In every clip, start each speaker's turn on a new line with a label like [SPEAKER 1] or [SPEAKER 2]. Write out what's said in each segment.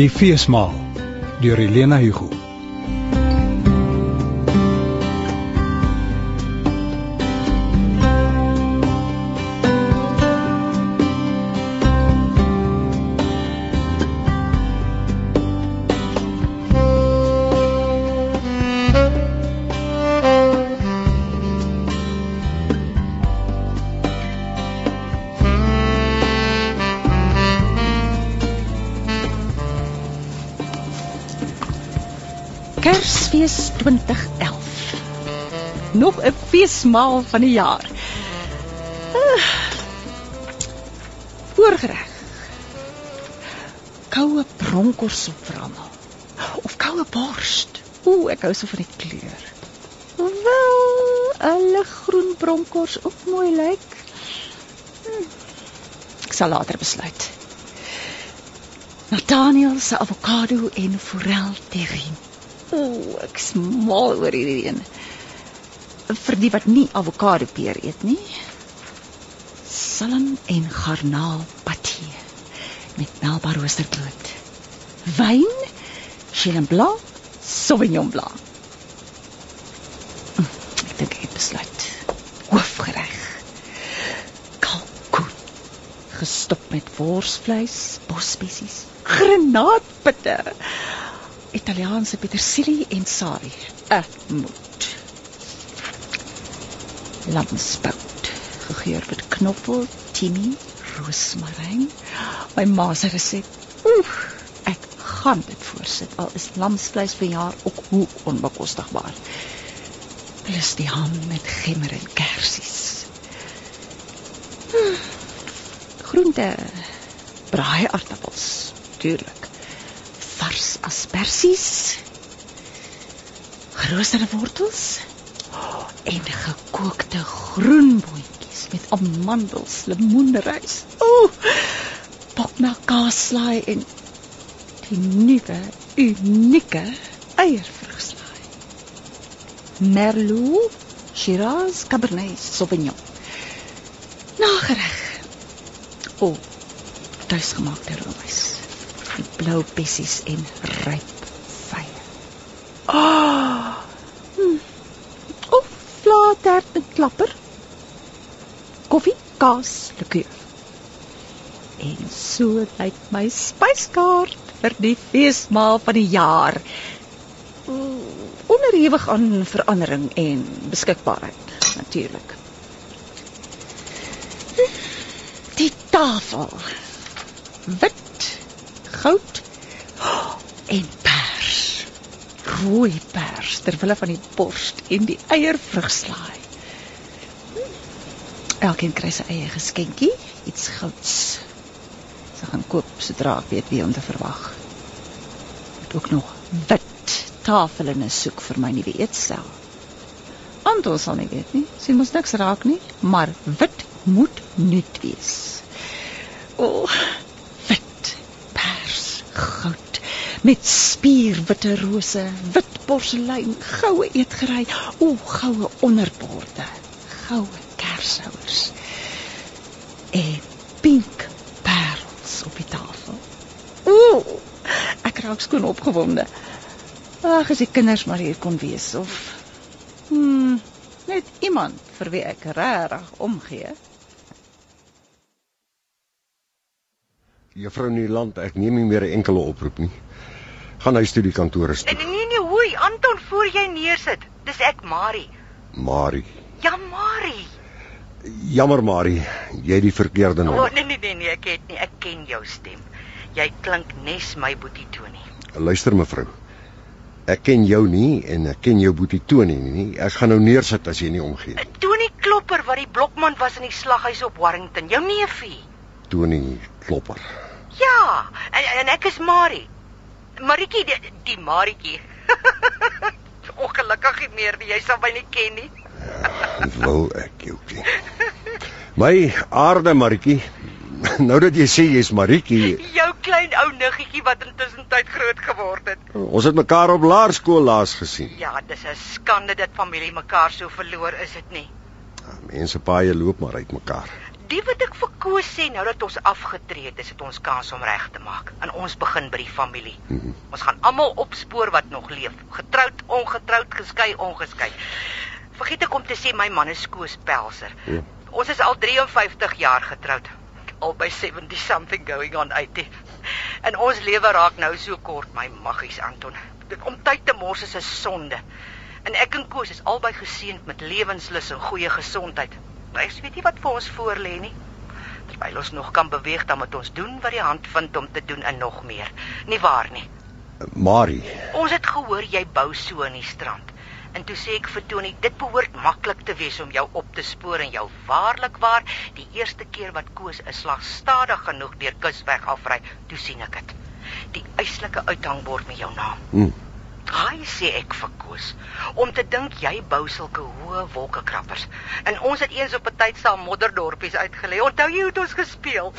[SPEAKER 1] Die Feesmaal deur Helena Hugo
[SPEAKER 2] feesmaal van die jaar. Uh, voorgereg. Koue bronkhorst op vir almal. Of koue bors. Ooh, ek hou so van die kleur. Wel, 'n liggroen bronkhorst ook mooi lyk. Hm. Ek sal later besluit. Nathaniel se avokado en forel terrine. Ooh, ek smal oor hierdie een. Vir die wat nie avokado peer eet nie. Salm en garnaal paté met melba roosterbrood. Wyn, Chenin Blanc, Sauvignon Blanc. Hm, Ek dink ek het besluit. Hoofgereg. Kalkoen gestop met worsvleis, bosspesies, granaatpitte. Italiaanse petersilie en sari. Ek moet. Lamsbout, gegeur met knoffel, timië, roosmaryn. My ma se resep. Oef, ek gaan dit voorsit. Al is lamsvleis vir jaar ook hoe onbekostigbaar. Plus die ham met gemmer en kersies. Hm, Groente, braai aartappels, tuurlik vars asperges, geroosterde wortels en gekookte groenboontjies met amandels, lemoenrys. Ooh! Bokmelk kaaslaai en die nuwe unieke eiervrugslaai. Merlot, Shiraz, Cabernet Sauvignon. Nagereg. O, oh, tuisgemaakte roomys blou bessies en ryp vye. Ah! Hm. Of vlaatert met klapper. Koffie, kaas, likeur. En so lyk my spyskaart vir die feesmaal van die jaar. Onderhewig aan verandering en beskikbaarheid natuurlik. Die tafel. Wit goud en pers. Rooi pers ter wille van die borst en die eiervrugslaai. Elkeen kry sy eie geskenkie, iets gouds. Sy gaan koop sodra ek weet wie om te verwag. Moet ook nog wit tafelle soek vir my nuwe eetsel. Anton sal nie weet nie, sien mos niks raak nie, maar wit moet nuut wees. O, oh, goud met spierwitte rose, wit porselein, goue eetgerei, o, goue onderborde, goue kershouers en pink parels op die tafel. O, ek raak skoon opgewonde. Ag, as die kinders maar hier kon wees of hmm, net iemand vir wie ek regtig omgee.
[SPEAKER 3] Juffrou Nieuwland, ek neem nie meer 'n enkele oproep nie. Gaan huis toe die kantore toe.
[SPEAKER 4] Nee nee nee, hoei, Anton, voor jy neersit. Dis ek, Marie.
[SPEAKER 3] Marie.
[SPEAKER 4] Ja, Marie.
[SPEAKER 3] Jammer Marie, jy het die verkeerde nommer.
[SPEAKER 4] oh, nee nee nee nee, ek het nie, ek ken jou stem. Jy klink nes my boetie Tony.
[SPEAKER 3] Luister mevrou. Ek ken jou nie en ek ken jou boetie Tony nie. Ek gaan nou neersit as jy nie omgee nie.
[SPEAKER 4] Tony Klopper wat die blokman was in die slaghuis op Warrington, jou neefie.
[SPEAKER 3] Tony Klopper.
[SPEAKER 4] Ja, en, en ek is Marie. Maritjie, die, die Marietjie. Ongelukkig nie meer nie, jy sal my nie ken nie.
[SPEAKER 3] Wou ek jou ken. My aarde Maritjie. Nou dat jy sê jy's Maritjie,
[SPEAKER 4] Jou klein ou niggetjie wat intussen tyd groot geword het.
[SPEAKER 3] ons het mekaar op laerskool laas gesien.
[SPEAKER 4] Ja, dis 'n skande dat familie mekaar so verloor, is dit nie?
[SPEAKER 3] Mense paaie loop maar uit mekaar.
[SPEAKER 4] Die wat ek vir Koos sê nou dat ons afgetree het, is dit ons kans om reg te maak. En ons begin by die familie.
[SPEAKER 3] Mhm.
[SPEAKER 4] Ons gaan almal opspoor wat nog leef. Getroud, ongetroud, geskei, ongeskei. Vergeet ek om te sê my man is Koos Pelser.
[SPEAKER 3] Ja.
[SPEAKER 4] Ons is al 53 jaar getroud. Albei 70 something going on 80. En ons lewe raak nou so kort, my maggies Anton. Dit om tyd te mors is 'n sonde. En ek en Koos is albei geseënd met lewenslus en goeie gesondheid. Ek weet nie wat vir ons voorlê nie. Terwyl ons nog kan beweeg, dan moet ons doen wat die hand vind om te doen en nog meer. Nie waar nie?
[SPEAKER 3] Marie,
[SPEAKER 4] Ons het gehoor jy bou so in die strand. En toe sê ek vir Tony, dit behoort maklik te wees om jou op te spoor en jou waarlik waar die eerste keer wat Koos 'n slag stadig genoeg deur kusweg afry, toe sien ek dit. Die eislike uithangbord met jou naam.
[SPEAKER 3] hm,
[SPEAKER 4] Haai sê ek vir Koos, om te dink jy bou sulke hoë wolkekrabbers. En ons het eens op 'n tyd saam modderdorpies uitgelê. Onthou jy hoe het ons gespeel?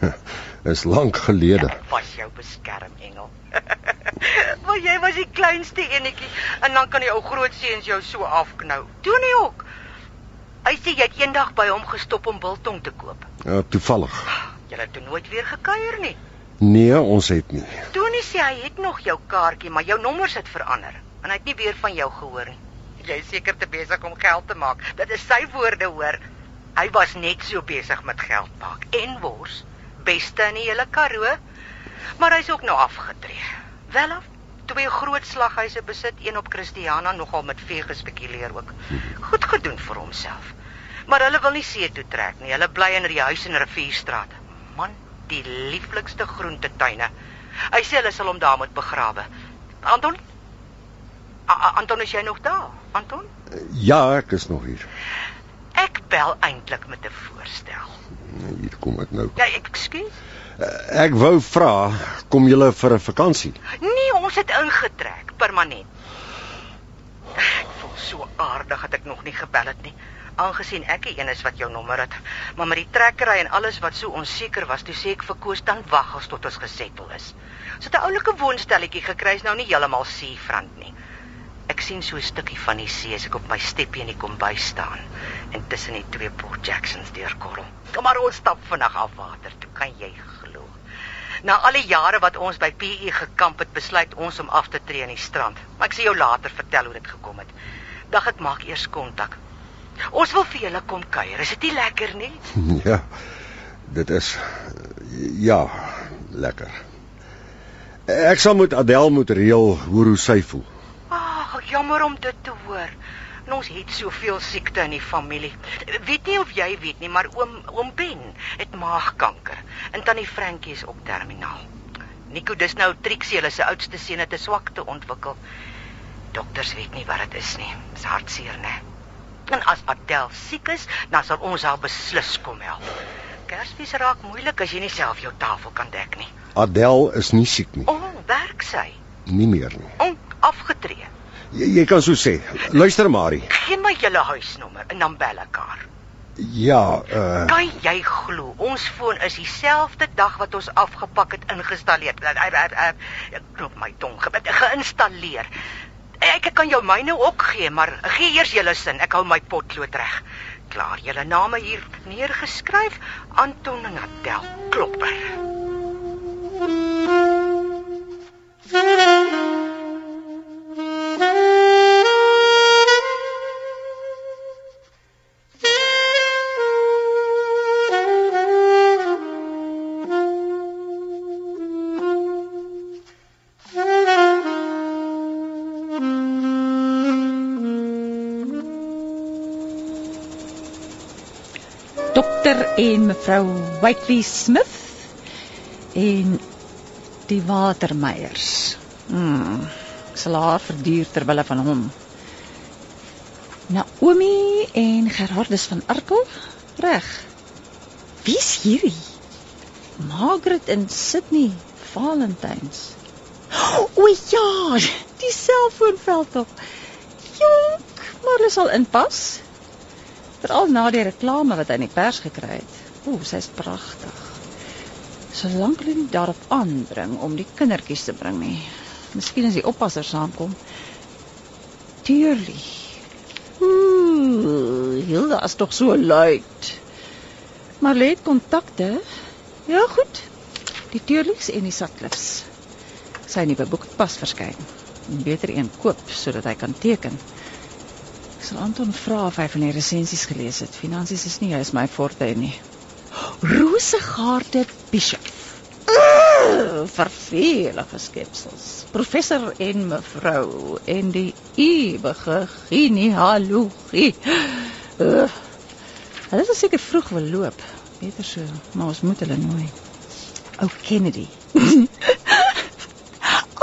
[SPEAKER 3] is lank gelede.
[SPEAKER 4] Ja, was jou beskermengel. maar jy was die kleinste enetjie en dan kan die ou groot seuns jou so afknou. Tony ook. Hy sê jy het eendag by hom gestop om biltong te koop.
[SPEAKER 3] Ja, toevallig.
[SPEAKER 4] Jy het toe nooit weer gekuier nie.
[SPEAKER 3] Nee, ons het nie.
[SPEAKER 4] Tony sê hy het nog jou kaartjie, maar jou nommers het verander en hy het nie weer van jou gehoor nie. Jy is seker te besig om geld te maak. Dit is sy woorde hoor. Hy was net so besig met geld maak en wors. Beste in die hele Karoo. Maar hy's ook nou afgetree. Wel af. Twee groot slaghuise besit, een op Christiana nogal met vee gespekuleer ook. Goed gedoen vir homself. Maar hulle wil nie see toe trek nie. Hulle bly in die huis in Rivierstraat. Man, die lieflikste groentetuine. Hy sê hulle sal hom daar moet begrawe. Anton? A -a Anton is jy nog daar? Anton?
[SPEAKER 3] Ja, ek is nog hier.
[SPEAKER 4] Ek bel eintlik met 'n voorstel.
[SPEAKER 3] Hier kom ek nou.
[SPEAKER 4] Ja, ekskuus.
[SPEAKER 3] Ek wou vra, kom julle vir 'n vakansie?
[SPEAKER 4] Nee, ons het ingetrek permanent. Ek voel so aardig dat ek nog nie gebel het nie. Aangesien ek die een is wat jou nommer het, maar met die trekkery en alles wat so onseker was, toe sê ek vir Koos dan wag ons tot ons gesettel is. So 'n oulike woonstelletjie gekry is nou nie heeltemal seefront nie. Ek sien so 'n stukkie van die see as ek op my steppie in die kombuis staan en tussen die twee Port Jacksons deurkorrel. Kom maar ons stap vinnig af water, toe kan jy glo. Na al die jare wat ons by PE gekamp het, besluit ons om af te tree aan die strand. Maar ek sal jou later vertel hoe dit gekom het. Dag ek maak eers kontak. Ons wil vir julle kom kuier. Is dit nie lekker nie?
[SPEAKER 3] Ja. Dit is ja, lekker. Ek sal met Adel moet reël hoor hoe sy voel.
[SPEAKER 4] Ag, jammer om dit te hoor. En ons het soveel siekte in die familie. Weet nie of jy weet nie, maar oom oom Ben het maagkanker en tannie Frankie is ook terminaal. Nico, dis nou Trixie, hulle se oudste seun het 'n swakte ontwikkel. Dokters weet nie wat dit is nie. Dis hartseer, né? En as Adel siek is, dan sal ons haar beslis kom help. Kersfees raak moeilik as jy nie self jou tafel kan dek nie.
[SPEAKER 3] Adel is nie siek nie,
[SPEAKER 4] O, oh, werk sy.
[SPEAKER 3] nie meer nie.
[SPEAKER 4] On afgetree.
[SPEAKER 3] Jy, jy kan so sê. Luister Marie.
[SPEAKER 4] Gee my julle huisnommer en dan bel ek haar.
[SPEAKER 3] Ja, uh
[SPEAKER 4] Kan jy glo? Ons foon is dieselfde dag wat ons afgepak het ingestalleer. Ek knop my tong ge geïnstalleer. Ek kan jou myne ook gee, maar gee eers julle sin. Ek hou my potlood reg. Klaar, julle name hier neergeskryf. Anton en Adel Klopper.
[SPEAKER 2] Dokter en mevrou Whiteley Smith en die Watermeyers. Ek sal haar verduur ter wille van hom. Naomi en Gerardus van Arkel? Reg. Wie's hierdie? Margaret en Sydney Valentines. O ja, die selfoonveld tog. Jonk, maar hulle sal inpas. Veral na die reklame wat hy in die pers gekry het. Ooh, sy's pragtig. Solank hulle nie daarop aandring om die kindertjies te bring nie. Miskien as die oppasser saamkom. Tuurlik. Ooh, Hilda is tog so luid. Maar lê het kontakte. Ja, goed. Die Teurliks en die Sutcliffs. Sy nuwe boek pas verskyn. En Beter een koop sodat hy kan teken. Ek sal Anton vra of hy van die resensies gelees het. Finansies is nie juis my forte nie. Rosegaarde Bishop. Uh, vervelige skepsels. Professor en mevrou en die ewige genealogie. Uh, hulle is seker vroeg wil loop. Beter so, maar ons moet hulle nooi. O Kennedy.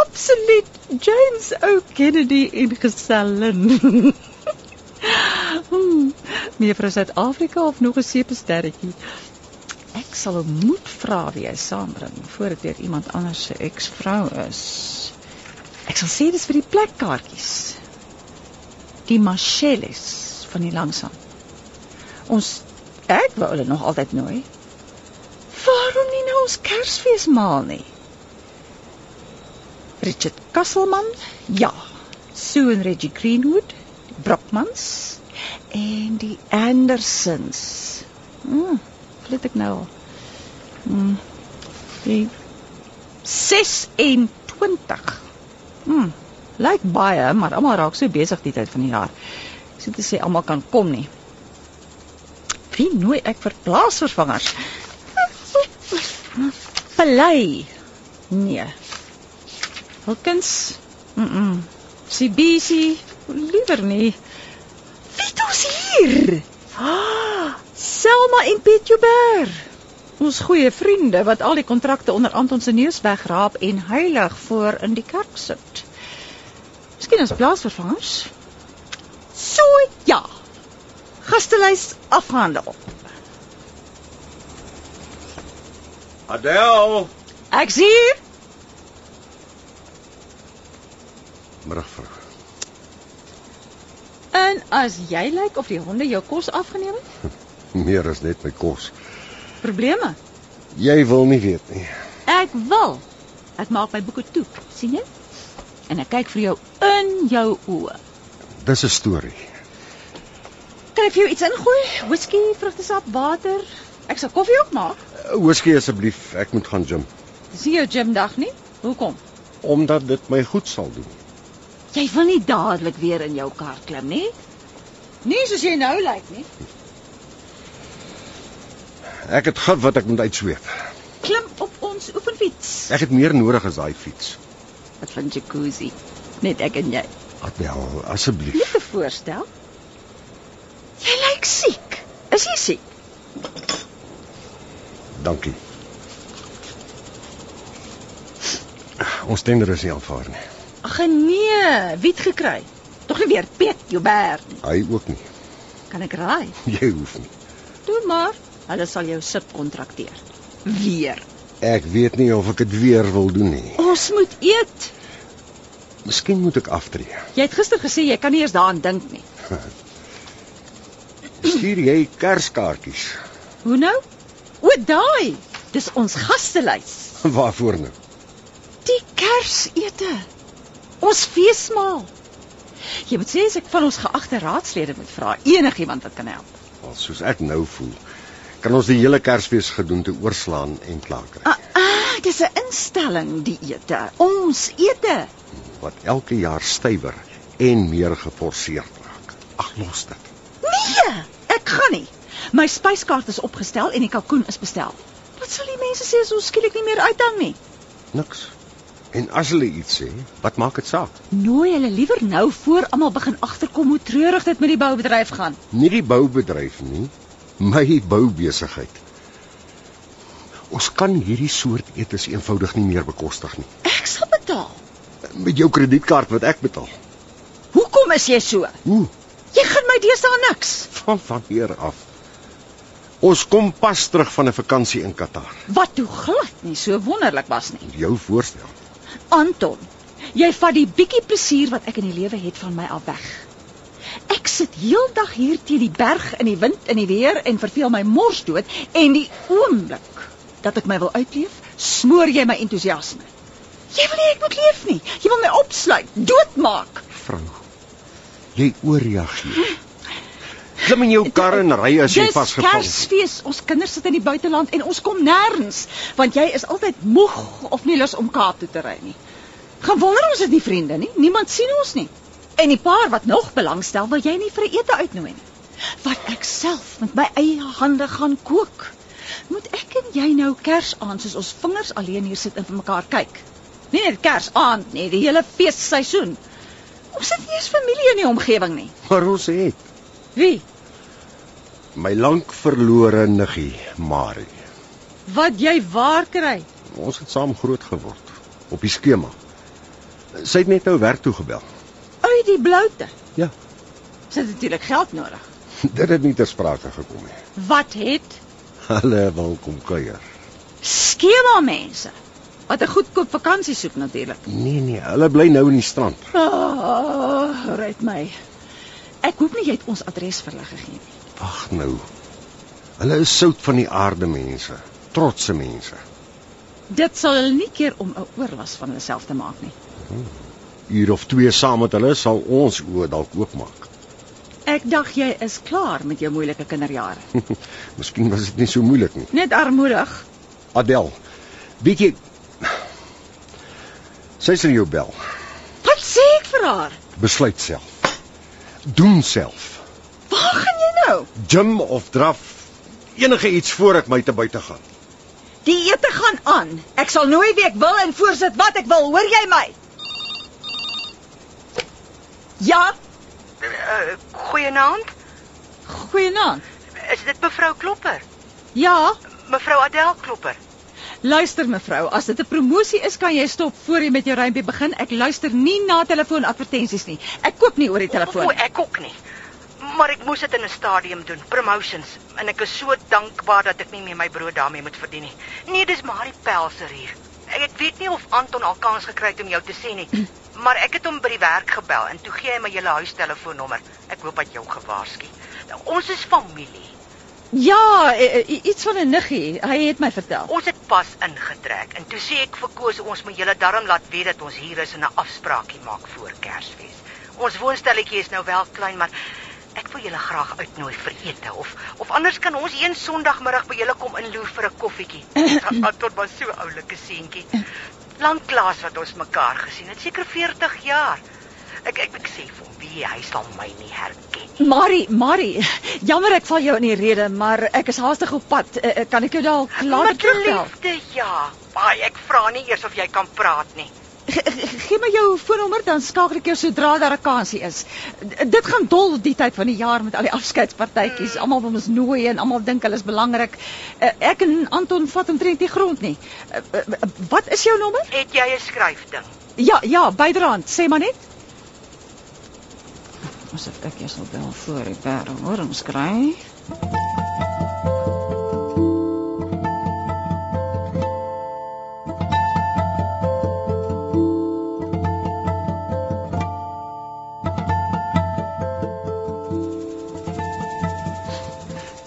[SPEAKER 2] Absoluut James O Kennedy in gesellen. Hmm, Mevrou Suid-Afrika of nog 'n seepesterretjie. Ek sal hom moet vra wie hy saambring voordat dit iemand anders se eksvrou is. Ek sal sê dis vir die plekkaartjies. Die Marcelles van die Langsaan. Ons ek wou hulle nog altyd nooi. Waarom nie nou ons Kersfees maal nie? Richard Kasselman? Ja. Sue en Reggie Greenwood, Brockmans en die Andersons. Hm, weet ek nou al. Hm. Die 26. Hm. Lyk baie, maar almal raak so besig die tyd van die jaar. Sê te sê almal kan kom nie. Wie nooi ek vir plaasvervangers? Pelay. Nee. Wilkins? Mm. -mm. Sibisi? Liewer nie. Wie het ons hier? Ah, Selma en Piet Joubert. Ons goeie vriende wat al die kontrakte onder Anton se neus wegraap en heilig voor in die kerk sit. Miskien as plaasvervangers? So ja. Gastelys afhandel.
[SPEAKER 3] Adel,
[SPEAKER 2] Ek sien
[SPEAKER 3] middag vrou.
[SPEAKER 2] As jy lyk of die honde jou kos afgeneem het,
[SPEAKER 3] Meer as net my kos.
[SPEAKER 2] probleme.
[SPEAKER 3] Jy wil nie weet nie.
[SPEAKER 2] Ek wil. Ek maak my boeke toe, sien jy? En ek kyk vir jou in jou oë.
[SPEAKER 3] Dis 'n storie.
[SPEAKER 2] Kan ek vir jou iets ingooi? Whisky, vrugtesap, water. Ek sal koffie ook maak.
[SPEAKER 3] Whisky asseblief, ek moet gaan gym
[SPEAKER 2] Dis nie jou gymdag nie. Hoekom?
[SPEAKER 3] omdat dit my goed sal doen.
[SPEAKER 2] Jy wil nie dadelik weer in jou kar klim nie. Nie soos jy nou lyk nie.
[SPEAKER 3] Ek het gat wat ek moet uitsweet.
[SPEAKER 2] Klim op ons oefenfiets.
[SPEAKER 3] Ek het meer nodig as daai fiets.
[SPEAKER 2] Wat van jacuzzi? Net ek en jy.
[SPEAKER 3] Adel, asseblief.
[SPEAKER 2] Net 'n voorstel. Jy lyk siek. Is jy siek?
[SPEAKER 3] Dankie. Ons tender is nie aanvaar nie.
[SPEAKER 2] Ag nee, wie het gekry? Tog nie weer Piet Joubert nie.
[SPEAKER 3] Hy ook nie.
[SPEAKER 2] Kan ek raai?
[SPEAKER 3] Jy hoef nie.
[SPEAKER 2] Doen maar. Hulle sal jou subkontrakteer. Weer.
[SPEAKER 3] Ek weet nie of ek dit weer wil doen nie.
[SPEAKER 2] Ons moet eet.
[SPEAKER 3] Miskien moet ek aftree.
[SPEAKER 2] Jy het gister gesê jy kan nie eers daaraan dink nie.
[SPEAKER 3] Stuur jy kerskaartjies?
[SPEAKER 2] Hoe nou? O, daai. Dis ons gastelys.
[SPEAKER 3] Waarvoor nou?
[SPEAKER 2] Die Kersete. Ons feesmaal. Jy moet sê as ek van ons geagte raadslede moet vra, enigiemand wat kan help.
[SPEAKER 3] Al soos ek nou voel, kan ons die hele Kersfees gedoente oorslaan en klaar kry.
[SPEAKER 2] Ah, ah dis 'n instelling die ete. Ons ete.
[SPEAKER 3] Wat elke jaar stywer en meer geforseer raak. Ag, los dit.
[SPEAKER 2] Nee, ek gaan nie. My spyskaart is opgestel en die kalkoen is bestel. Wat sal die mense sê as ons skielik nie meer uithang nie?
[SPEAKER 3] Niks. En as hulle iets sê, wat maak dit saak?
[SPEAKER 2] Nooi hulle liewer nou voor almal begin agterkom hoe treurig dit met die boubedryf gaan.
[SPEAKER 3] Nie die boubedryf nie, my boubesigheid. Ons kan hierdie soort etes eenvoudig nie meer bekostig nie.
[SPEAKER 2] Ek sal betaal.
[SPEAKER 3] Met jou kredietkaart wat ek betaal.
[SPEAKER 2] Hoekom is jy so?
[SPEAKER 3] Hoe?
[SPEAKER 2] Jy gaan my deesdae niks.
[SPEAKER 3] Van wanneer af? Ons kom pas terug van 'n vakansie in Qatar.
[SPEAKER 2] Wat toe glad nie so wonderlik was nie.
[SPEAKER 3] Jou voorstel.
[SPEAKER 2] Anton, jy vat die bietjie plesier wat ek in die lewe het van my af weg. Ek sit heeldag hier teen die berg in die wind en die weer en verveel my mors dood en die oomblik dat ek my wil uitleef, smoor jy my entoesiasme. Jy wil nie ek moet leef nie. Jy wil my opsluit, doodmaak.
[SPEAKER 3] Vrou, jy ooreageer. Klim in jou kar en ry as jy
[SPEAKER 2] Dis
[SPEAKER 3] vasgevang.
[SPEAKER 2] Kersfees. Ons kinders sit in die buiteland en ons kom nêrens, want jy is altyd moeg of nie lus om Kaap toe te ry nie. Gaan wonder ons het nie vriende nie. Niemand sien ons nie. En die paar wat nog belangstel, wil jy nie vir 'n ete uitnooi nie. Wat ek self met my eie hande gaan kook. Moet ek en jy nou Kersaand soos ons vingers alleen hier sit en vir mekaar kyk? Nie net Kersaand nie, die hele feesseisoen. Ons het nie eens familie in die omgewing nie.
[SPEAKER 3] Maar ons het
[SPEAKER 2] Wie?
[SPEAKER 3] my lank verlore niggie, Marie.
[SPEAKER 2] Wat jy waar kry?
[SPEAKER 3] Ons het saam groot geword op die skema. Sy het net nou werk toe gebel.
[SPEAKER 2] Uit die bloute.
[SPEAKER 3] Ja.
[SPEAKER 2] Sy het natuurlik geld nodig.
[SPEAKER 3] Dit het nie ter sprake gekom nie.
[SPEAKER 2] Wat het
[SPEAKER 3] Hulle wil kom kuier.
[SPEAKER 2] skema mense wat 'n goedkoop vakansie soek natuurlik.
[SPEAKER 3] Nee nee, hulle bly nou in die strand.
[SPEAKER 2] Oh, red my. Ek hoop nie jy het ons adres vir hulle gegee nie.
[SPEAKER 3] Wag nou. Hulle is sout van die aarde mense, trotse mense.
[SPEAKER 2] Dit sal hulle nie keer om 'n oorlas van hulle self te maak nie.
[SPEAKER 3] Uur of twee saam met hulle sal ons oë dalk oopmaak.
[SPEAKER 2] Ek dink jy is klaar met jou moeilike kinderjare.
[SPEAKER 3] Miskien was dit nie so moeilik nie.
[SPEAKER 2] Net armoedig.
[SPEAKER 3] Adel, weet jy Sy sal jou bel.
[SPEAKER 2] Wat sê ek vir haar?
[SPEAKER 3] Besluit self. Doen self.
[SPEAKER 2] Waar gaan jy nou?
[SPEAKER 3] Gym of draf, enige iets voor ek my te buite gaan.
[SPEAKER 2] Die ete gaan aan. Ek sal nooi wie ek wil en voorsit wat ek wil. Hoor jy my? Ja,
[SPEAKER 4] Uh, Goeienaand.
[SPEAKER 2] goeienaand.
[SPEAKER 4] Is dit mevrou Klopper?
[SPEAKER 2] Ja,
[SPEAKER 4] Mevrou Adel Klopper.
[SPEAKER 2] Luister mevrou, as dit 'n promosie is, kan jy stop voor jy met jou rympie begin. Ek luister nie na telefoonadvertensies nie. Ek koop nie oor die telefoon.
[SPEAKER 4] O, ek ook nie. Maar ek moes dit in 'n stadium doen, promotions, en ek is so dankbaar dat ek nie meer my brood daarmee moet verdien nie. Nee, dis Marie Pelser hier. Ek, weet nie of Anton al kans gekry het om jou te sien nie, maar ek het hom by die werk gebel en toe gee hy my julle huistelefoonnommer. Ek hoop dat jou gewaarsku. Nou, ons is familie.
[SPEAKER 2] Ja, iets van 'n niggie. Hy het my vertel.
[SPEAKER 4] Ons het pas ingetrek en toe sê ek vir Koos ons moet julle darm laat weet dat ons hier is en 'n afspraakie maak voor Kersfees. Ons woonstelletjie is nou wel klein, maar ek wil julle graag uitnooi vir ete of of anders kan ons een Sondagmiddag by julle kom inloer vir 'n koffietjie. Tot maar so oulike seentjie. Lanklaas wat ons mekaar gesien het, seker 40 jaar. Ek ek ek sê vir hom, wie hy sal my nie herken nie.
[SPEAKER 2] Marie, Marie, jammer ek val jou in die rede, maar ek is haastig op pad. Uh, kan ek jou dalk later
[SPEAKER 4] Met
[SPEAKER 2] terugbel?
[SPEAKER 4] liefde, ja. Baie ek vra nie eers of jy kan praat nie.
[SPEAKER 2] Ge- ge- Gee my jou foonnommer dan skakel ek jou sodra daar 'n kansie is. D- Dit gaan dol die tyd van die jaar met al die afskeidspartytjies. Almal wil ons nooi en almal dink hulle is belangrik. Uh, ek en Anton vat omtrent die grond nie. Uh, uh, wat is jou nommer?
[SPEAKER 4] Het jy 'n skryfding?
[SPEAKER 2] Ja, ja, bydraend, sê maar net. Asof ek jou sal bel voor die wêreld hoor ons kry.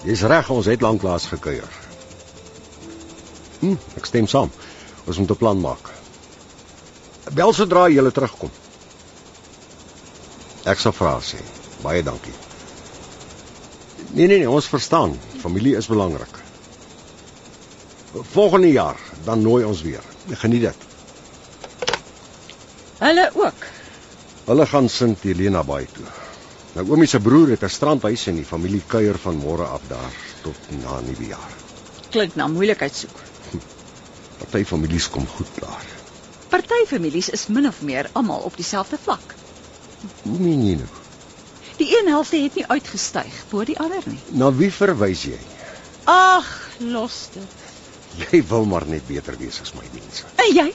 [SPEAKER 3] Jy's reg, ons het lanklaas gekuier. Hm, ek stem saam. Ons moet 'n plan maak. Bel sodra jy terugkom. Ek sal vra sê. Baie dankie. Nee nee nee, ons verstaan. Familie is belangrik. Volgende jaar dan nooi ons weer. Geniet dit.
[SPEAKER 2] Hulle ook.
[SPEAKER 3] Hulle gaan Sint Helena Baai toe. Nou oomie se broer het 'n strandhuis en die familie kuier van môre af daar tot na Nuwejaar.
[SPEAKER 2] Klink na moeilikheid soek.
[SPEAKER 3] Party families kom goed klaar.
[SPEAKER 2] Party families is min of meer almal op dieselfde vlak.
[SPEAKER 3] Hoe meen jy nou?
[SPEAKER 2] Die een helfte het nie uitgestyg bo die ander nie.
[SPEAKER 3] Na wie verwys jy?
[SPEAKER 2] Ag, los dit.
[SPEAKER 3] Jy wil maar net beter wees as my mense.
[SPEAKER 2] En jy?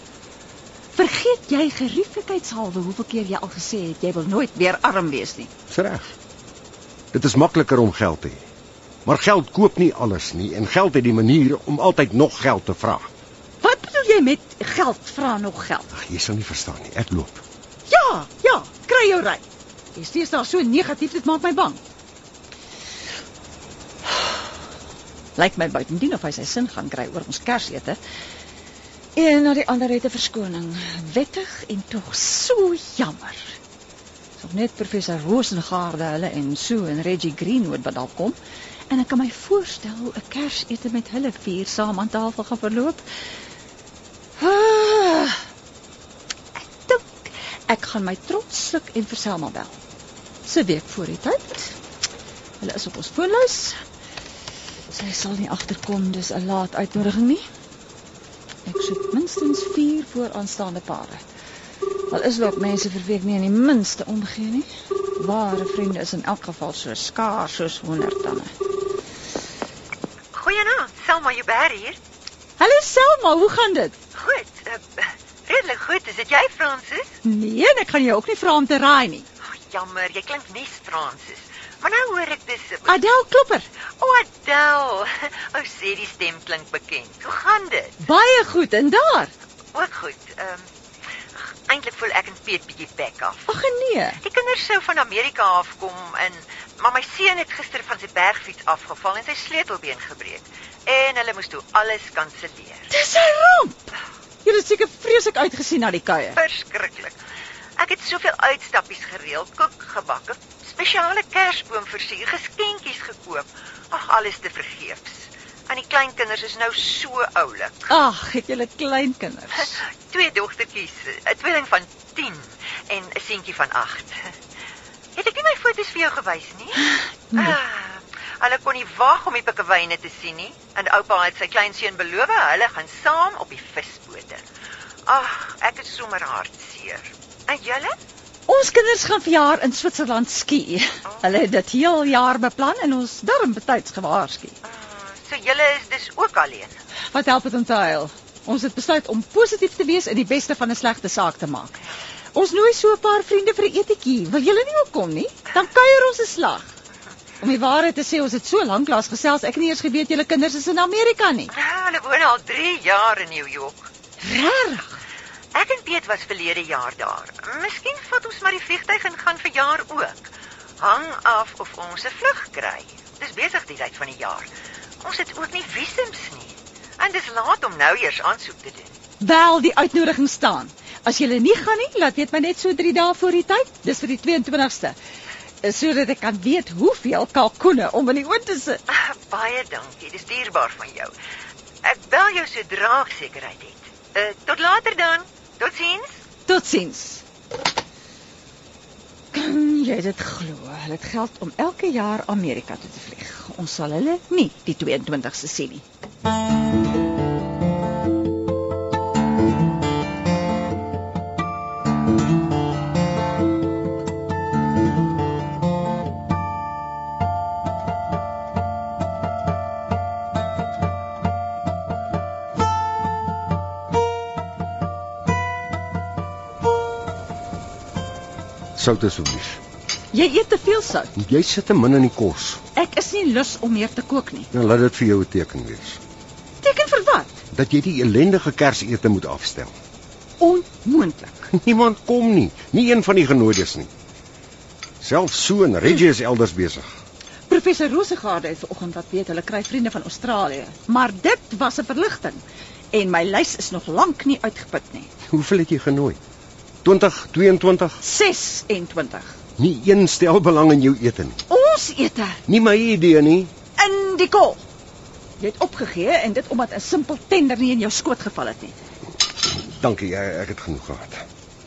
[SPEAKER 2] Vergeet jy gerieflikheidshalwe hoeveel keer jy al gesê het jy wil nooit weer arm wees nie.
[SPEAKER 3] Dis reg. Dit is makliker om geld te hê. Maar geld koop nie alles nie en geld het die manier om altyd nog geld te vra.
[SPEAKER 2] Wat bedoel jy met geld vra nog geld?
[SPEAKER 3] Ag, jy sal nie verstaan nie. Ek loop.
[SPEAKER 2] Ja, ja, kry jou ry. Jy steeds daar so negatief, dit maak my bang. Lyk my buitendien of hy sy sin gaan kry oor ons Kersete. Een na die ander het 'n verskoning. Wettig en tog so jammer. Nog net professor Rosengaarde hulle en Sue en Reggie Greenwood wat daar kom. En ek kan my voorstel hoe 'n Kersete met hulle vier saam aan tafel gaan verloop. Ah, ek gaan my trots sluk en vir Selma bel. Sy week voor die tyd. Hulle is op ons foonlys. Sy sal nie agterkom dis 'n laat uitnodiging nie. Ek soek minstens 4 vooraanstaande pare. Al is daar ook mense vir wie ek nie in die minste omgee nie. Ware vriende is in elk geval so skaars soos honderdtamme.
[SPEAKER 5] Goeienaand, Selma Joubert hier.
[SPEAKER 2] Hallo Selma, hoe gaan dit?
[SPEAKER 5] Goed. Uh, redelik goed. Is dit jy, Francis?
[SPEAKER 2] Nee, ek gaan jou ook nie vra om te raai nie.
[SPEAKER 5] Oh, jammer, jy klink nie Francis. Maar nou hoor ek dis
[SPEAKER 2] Adel Klopper.
[SPEAKER 5] O, oh, Adel. Ou sê die stem klink bekend. Hoe gaan dit?
[SPEAKER 2] Baie goed en daar.
[SPEAKER 5] Ook goed. Ehm um, eintlik voel ek en Piet bietjie bek af.
[SPEAKER 2] Ag nee.
[SPEAKER 5] Die kinders sou van Amerika afkom en maar my seun het gister van sy bergfiets afgeval en sy sleutelbeen gebreek. En hulle moes toe alles kanselleer.
[SPEAKER 2] Dis 'n ramp. Jy het seker vreeslik uitgesien na die kuier.
[SPEAKER 5] Verskriklik. Ek het soveel uitstappies gereël, koek gebak, spesiale kersboom versier, geskenkies gekoop. Ag, alles te vergeefs. En die kleinkinders is nou so oulik.
[SPEAKER 2] Ag, het julle kleinkinders?
[SPEAKER 5] Twee dogtertjies, 'n tweeling van 10 en 'n seentjie van 8. Het ek nie my foto's vir jou gewys nie?
[SPEAKER 2] Nee.
[SPEAKER 5] Ah, hulle kon nie wag om die pikkewyne te sien nie. En oupa het sy kleinseun beloof hulle gaan saam op die visbote. Ag, ek is sommer hartseer. En julle?
[SPEAKER 2] Ons kinders gaan verjaar in Switserland ski. Hulle het dit heel jaar beplan en ons darm betyds gewaarsku.
[SPEAKER 5] Ah, so julle is dus ook alleen.
[SPEAKER 2] Wat help dit om te huil? Ons het besluit om positief te wees en die beste van 'n slegte saak te maak. Ons nooi so 'n paar vriende vir 'n etetjie. Wil julle nie ook kom nie? Dan kuier ons 'n slag. Om die waarheid te sê, ons het so lank lank gesels, ek het nie eers geweet julle kinders is in Amerika nie.
[SPEAKER 5] Ah, hulle woon al 3 jaar in New York.
[SPEAKER 2] Regtig?
[SPEAKER 5] Ek en Piet was verlede jaar daar. Miskien vat ons maar die vliegtyg en gaan verjaar ook. Hang af of ons 'n vlug kry. Dis besig die tyd van die jaar. Ons het ook nie visums nie. En dis laat om nou eers aansoek te doen.
[SPEAKER 2] Wel, die uitnodiging staan. As julle nie gaan nie, laat weet my net so 3 dae voor die tyd. Dis vir die 22ste. Sodat ek kan weet hoeveel kalkoene om in die oond te sit.
[SPEAKER 5] Ah, baie dankie. Dis dierbaar van jou. Ek bel jou sodra ek sekerheid het. Uh, tot later dan. Totsiens.
[SPEAKER 2] Totsiens. Jy dit glo? Hulle het geld om elke jaar Amerika toe te vlieg. Ons sal hulle nie die 22ste sien nie.
[SPEAKER 3] Sout asseblief.
[SPEAKER 2] Jy eet te veel sout.
[SPEAKER 3] Jy sit te min in die kos.
[SPEAKER 2] Ek is nie lus om meer te kook nie.
[SPEAKER 3] Nou laat dit vir jou 'n teken wees
[SPEAKER 2] Teken vir wat?
[SPEAKER 3] dat jy die ellendige kersete moet afstel.
[SPEAKER 2] Onmoontlik.
[SPEAKER 3] Niemand kom nie, nie een van die genooides nie. Selfs so en Reggie is elders besig.
[SPEAKER 2] Professor Rosegaarde het vanoggend wat weet hulle kry vriende van Australië, maar dit was 'n verligting en my lys is nog lank nie uitgeput nie.
[SPEAKER 3] Hoeveel het jy genooi? 20, 22?
[SPEAKER 2] 26.
[SPEAKER 3] Nie een stel belang in jou ete nie.
[SPEAKER 2] Ons ete
[SPEAKER 3] Nie my idee nie.
[SPEAKER 2] in die kol. Jy het opgegee en dit omdat 'n simpel tender nie in jou skoot geval het nie.
[SPEAKER 3] Dankie, ek, ek het genoeg gehad.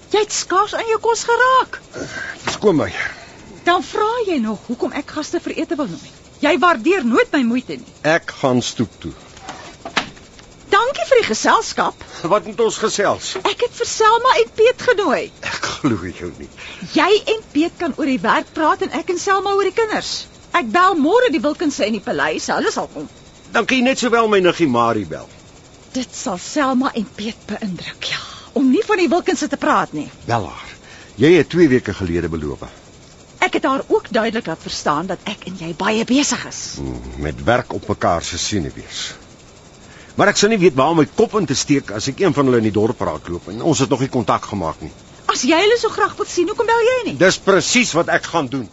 [SPEAKER 2] Jy het skaars aan jou kos geraak.
[SPEAKER 3] Verskoon my.
[SPEAKER 2] Dan vra jy nog hoekom ek gaste vir ete wil nooi. Jy waardeer nooit my moeite nie.
[SPEAKER 3] Ek gaan stoep toe.
[SPEAKER 2] Dankie vir die geselskap.
[SPEAKER 3] Wat moet ons gesels?
[SPEAKER 2] Ek het vir Selma en Piet genooi.
[SPEAKER 3] Ek glo jou nie.
[SPEAKER 2] Jy en Piet kan oor die werk praat en ek en Selma oor die kinders. Ek bel môre die Wilkinse in die paleis, hulle sal kom.
[SPEAKER 3] Dan kan jy net sowel my niggie Marie bel.
[SPEAKER 2] Dit sal Selma en Piet beïndruk, ja. Om nie van die Wilkinse te praat nie.
[SPEAKER 3] Bel haar. Jy het 2 weke gelede beloof.
[SPEAKER 2] Ek het haar ook duidelik laat verstaan dat ek en jy baie besig is.
[SPEAKER 3] Hmm, Met werk op mekaar se siene wees. Maar ek sou nie weet waar om my kop in te steek as ek een van hulle in die dorp raakloop en ons het nog nie kontak gemaak nie.
[SPEAKER 2] As jy hulle so graag wil sien, hoekom bel jy nie?
[SPEAKER 3] Dis presies wat ek gaan doen.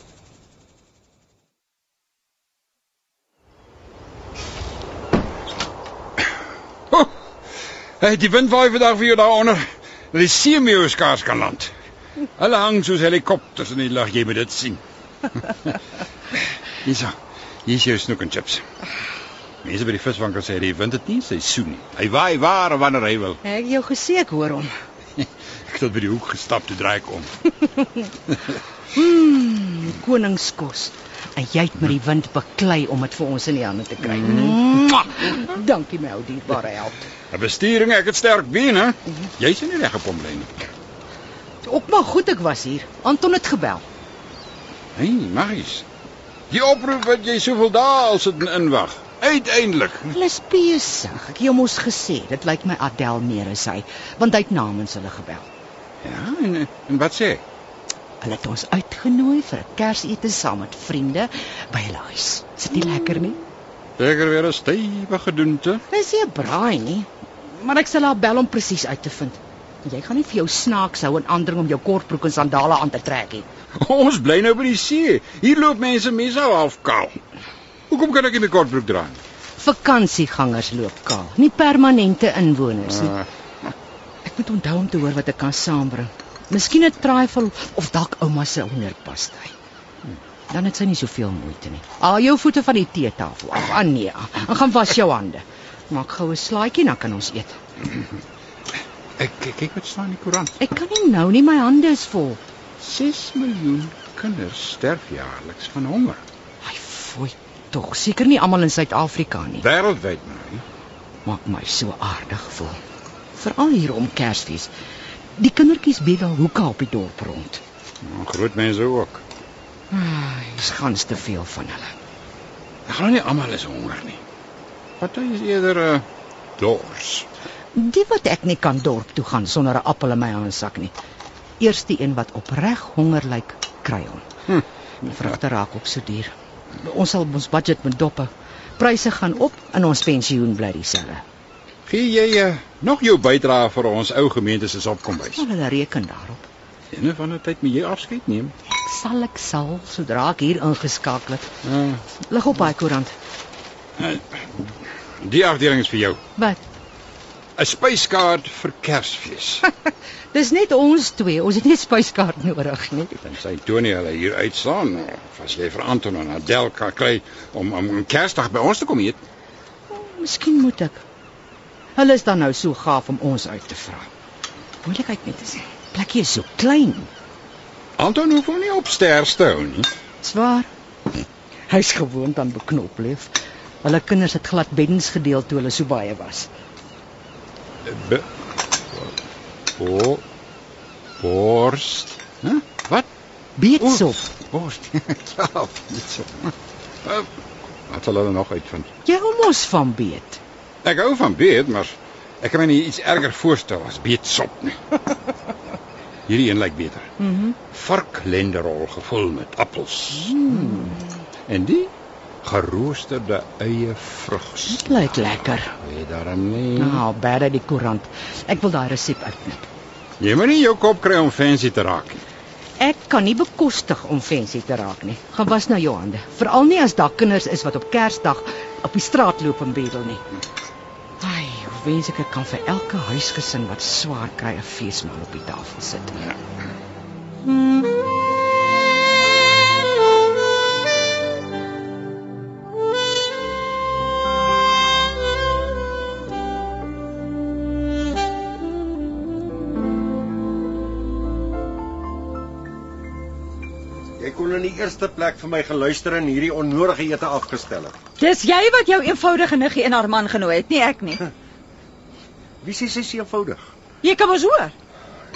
[SPEAKER 6] Hey, die wind waai vandag vir jou daaronder dat die seemeeu skaars kan land. Hulle hang soos helikopters in die lug, jy moet dit sien. Hierso. Hier is jou snoek en chips. Mense by die viswinkel sê die wind het nie seisoen nie. Hy waai waar en wanneer hy wil.
[SPEAKER 4] Ek jou gesê ek hoor hom.
[SPEAKER 6] Ek het by die hoek gestap toe draai ek om.
[SPEAKER 4] Mm, koningskos. En jy het met die wind beklei om dit vir ons in die hande te kry. Mwah! Dankie my ou dierbare held.
[SPEAKER 6] 'n Besturing, ek het sterk bene. Jy's nie reg op hom lê nie.
[SPEAKER 4] Op maar goed ek was hier. Anton het gebel.
[SPEAKER 6] Hey, Maries. Die oproep wat jy soveel dae al sit inwag. Uiteindelik.
[SPEAKER 4] Hulle is besig. Ek het jou mos gesê, dit lyk my Adel meer as hy, want hy het namens hulle gebel.
[SPEAKER 6] Ja, en en wat sê?
[SPEAKER 4] Hulle het ons uitgenooi vir 'n Kersete saam met vriende by hulle huis. Is dit nie lekker nie?
[SPEAKER 6] Seker weer 'n stewige gedoente.
[SPEAKER 4] Dis nie 'n braai nie, maar ek sal haar bel om presies uit te vind. Jy gaan nie vir jou snaaks hou en aandring om jou kortbroek en sandale aan te trek nie.
[SPEAKER 6] Ons bly nou by die see. Hier loop mense mense half kaal. Hoekom kan ek nie kortbroek dra nie?
[SPEAKER 4] Vakansiegangers loop kaal, nie permanente inwoners nie.
[SPEAKER 6] Uh,
[SPEAKER 4] Ek moet onthou om te hoor wat ek kan saambring. Miskien 'n trifle of dalk ouma se hoenderpastei. Dan het sy nie soveel moeite nie. Haal jou voete van die teetafel af, Anja. En gaan was jou hande. Maak gou 'n slaaitjie dan kan ons eet.
[SPEAKER 6] ek kyk kyk wat staan in die koerant.
[SPEAKER 4] Ek kan nie nou nie, my hande is vol.
[SPEAKER 6] 6 miljoen kinders sterf jaarliks van honger.
[SPEAKER 4] Ai, fooi tog. Seker nie almal in Suid-Afrika nie.
[SPEAKER 6] Wêreldwyd nou.
[SPEAKER 4] Maak my so aardig voel. Veral hier om Kersfees. Die kindertjies bedel hoeke op die dorp rond.
[SPEAKER 6] Nou, groot mense ook.
[SPEAKER 4] Ai, dis gans te veel van hulle.
[SPEAKER 6] Ek glo nie almal is honger nie. Party is eerder uh, dors.
[SPEAKER 4] Die wat ek nie kan dorp toe gaan sonder 'n appel in my handsak nie. Eers die een wat opreg honger lyk, kry hom.
[SPEAKER 6] Hm.
[SPEAKER 4] Die vrugte raak ook so duur. Ons sal ons budget moet doppe. Pryse gaan op en ons pensioen bly dieselfde.
[SPEAKER 6] Gee jy uh, nog jou bydrae vir ons ou gemeente se opkombuis?
[SPEAKER 4] Maar hulle reken daarop.
[SPEAKER 6] Ene van 'n tyd moet jy afskeid neem.
[SPEAKER 4] Ek sal ek sal sodra ek hier ingeskakel het.
[SPEAKER 6] Uh,
[SPEAKER 4] Lig op daai koerant.
[SPEAKER 6] die afdeling is vir jou.
[SPEAKER 4] Wat?
[SPEAKER 6] 'n Spyskaart vir Kersfees.
[SPEAKER 4] Dis net ons twee. Ons het nie spyskaart nodig nie.
[SPEAKER 6] Dan sê Tony hulle hier uitslaan as jy vir Anton en Adel kan kry om om, Kersdag by ons te kom eet.
[SPEAKER 4] Miskien moet ek. Hulle is dan nou so gaaf om ons uit te vra. Moeilikheid net is. Plekkie is so klein.
[SPEAKER 6] Anton hoef hom nie op sterf te hou nie.
[SPEAKER 4] Swaar. Hy's gewoond aan beknop leef. Hulle kinders het glad beddens gedeel toe hulle so baie was.
[SPEAKER 6] Be Bo Borst. Hæ? Wat?
[SPEAKER 4] Beetsop.
[SPEAKER 6] Borst. ja, dit so. Uh, Wat sal hulle nog uitvind?
[SPEAKER 4] Jy hou mos van beet.
[SPEAKER 6] Ek hou van beet, maar ek kan my nie iets erger voorstel as beetsop nie. Hierdie een lyk beter.
[SPEAKER 4] Mhm. Mm
[SPEAKER 6] Varklenderol gevul met appels. Mm. En die geroosterde eie vrugs.
[SPEAKER 4] Dit lyk lekker.
[SPEAKER 6] Weet daarom nie.
[SPEAKER 4] Nou, baie die koerant. Ek wil daai resep uitknip.
[SPEAKER 6] Jy moet nie jou kop kry om fancy te raak nie.
[SPEAKER 4] Ek kan nie bekostig om fancy te raak nie. Gaan was nou jou hande. Veral nie as daar kinders is wat op Kersdag op die straat loop en bedel nie. Ai, hoe wens ek ek kan vir elke huisgesin wat swaar kry 'n feesmaal op die tafel sit.
[SPEAKER 3] Jy kon in die eerste plek vir my geluister en hierdie onnodige ete afgestel het.
[SPEAKER 2] Dis jy wat jou eenvoudige niggie en haar man genooi het, nie ek nie.
[SPEAKER 3] Wie sê sy is eenvoudig?
[SPEAKER 2] Jy kan mos hoor.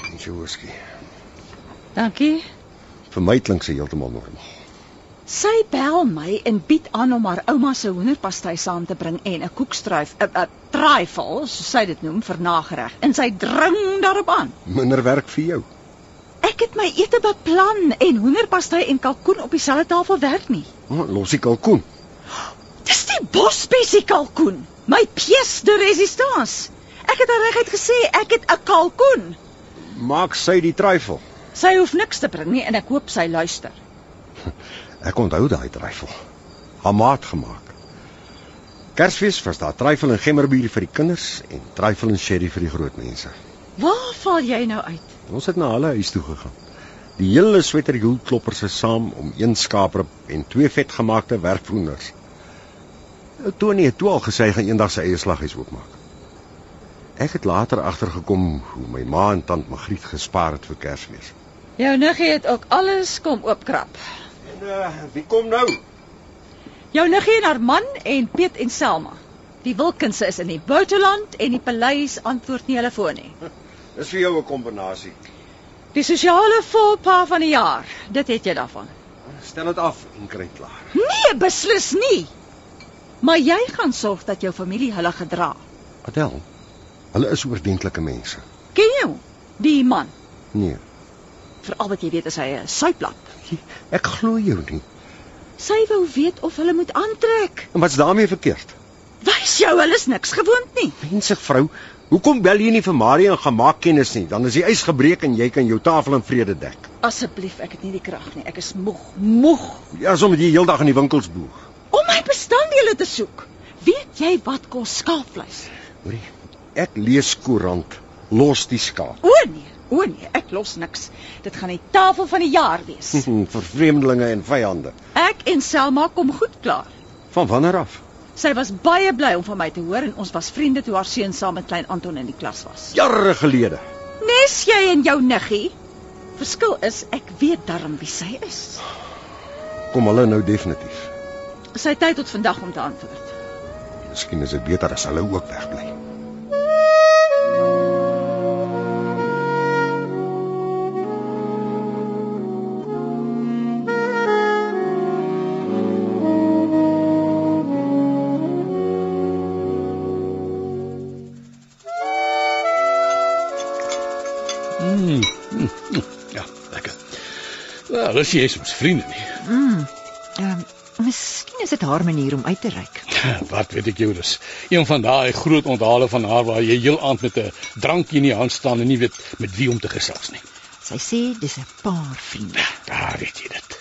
[SPEAKER 3] Nie so whisky.
[SPEAKER 2] Dankie.
[SPEAKER 3] Vir my klink sy heeltemal normaal.
[SPEAKER 2] Sy bel my en bied aan om haar ouma se hoenderpastei saam te bring en 'n koekstruif, 'n 'n trifle, soos sy dit noem, vir nagereg. En sy dring daarop aan.
[SPEAKER 3] Minder werk vir jou.
[SPEAKER 2] Ek het my ete beplan en hoenderpastei en kalkoen op dieselfde tafel werk nie.
[SPEAKER 3] Oh, los die kalkoen.
[SPEAKER 2] Dis die bosbessie kalkoen. My pièce de résistance. Ek het reguit gesê ek het 'n kalkoen.
[SPEAKER 3] Maak sy die trifle.
[SPEAKER 2] Sy hoef niks te bring nie en ek hoop sy luister.
[SPEAKER 3] Ek onthou daai trifle. Haar maat gemaak. Kersfees was daar trifle en gemmerbier vir die kinders en trifle en sherry vir die groot mense.
[SPEAKER 2] Waar val jy nou uit?
[SPEAKER 3] Ons het na hulle huis toe gegaan. Die hele sweterhielkloppers is saam om een skaaprib en twee vetgemaakte werkvoenders. Tony het toe al gesê hy gaan eendag sy eie slaghuis oopmaak. Ek het later agtergekom hoe my ma en tant Magriet gespaar het vir Kersfees.
[SPEAKER 2] Jou niggie het ook alles kom oopkrap.
[SPEAKER 3] En uh, wie kom nou?
[SPEAKER 2] Jou niggie en haar man en Piet en Selma. Die Wilkinse is in die buiteland en die paleis antwoord nie hulle foon nie.
[SPEAKER 3] Dis vir jou 'n kombinasie.
[SPEAKER 2] Die sosiale volpa van die jaar. Dit het jy daarvan.
[SPEAKER 3] Stel dit af en kry klaar.
[SPEAKER 2] Nee, beslis nie. Maar jy gaan sorg dat jou familie hulle gedra.
[SPEAKER 3] Adel, hulle is oordentlike mense.
[SPEAKER 2] Ken jy? Die man.
[SPEAKER 3] Nee,
[SPEAKER 2] Veral wat jy weet is hy 'n suiplap.
[SPEAKER 3] ek glo jou nie.
[SPEAKER 2] Sy wou weet of hulle moet aantrek.
[SPEAKER 3] En wat's daarmee verkeerd?
[SPEAKER 2] Wys jou, hulle is niks gewoond nie.
[SPEAKER 3] Mense vrou, hoekom bel jy nie vir Maria en gaan maak kennis nie? Dan is die ys gebreek en jy kan jou tafel in vrede dek.
[SPEAKER 2] Asseblief, ek het nie die krag nie. Ek is moeg, moeg
[SPEAKER 3] Ja, sommer jy heeldag in die winkels boer.
[SPEAKER 2] om my bestanddele te soek. Weet jy wat kos skaapvleis?
[SPEAKER 3] Hoorie, ek lees koerant. Los die skaap.
[SPEAKER 2] O nee, o nee, ek los niks. Dit gaan die tafel van die jaar wees.
[SPEAKER 3] vir vreemdelinge en vyande.
[SPEAKER 2] Ek en Selma kom goed klaar.
[SPEAKER 3] Van wanneer af?
[SPEAKER 2] Sy was baie bly om van my te hoor en ons was vriende toe haar seun saam met klein Anton in die klas was.
[SPEAKER 3] Jare gelede.
[SPEAKER 2] Nes jy en jou niggie? Verskil is ek weet darm wie sy is.
[SPEAKER 3] Kom hulle nou definitief.
[SPEAKER 2] Sy tyd tot vandag om te antwoord.
[SPEAKER 3] Miskien is dit beter as hulle ook wegbly.
[SPEAKER 7] Dis jy soms vriende nie.
[SPEAKER 5] Mm. Ehm, miskien is dit haar manier om uit te reik.
[SPEAKER 7] Wat weet ek jou dis. Een van daai groot onthale van haar waar jy heel aand met 'n drankie in die hand staan en nie weet met wie om te gesels nie.
[SPEAKER 5] Sy sê dis 'n paar vriende.
[SPEAKER 7] Daar weet jy dit.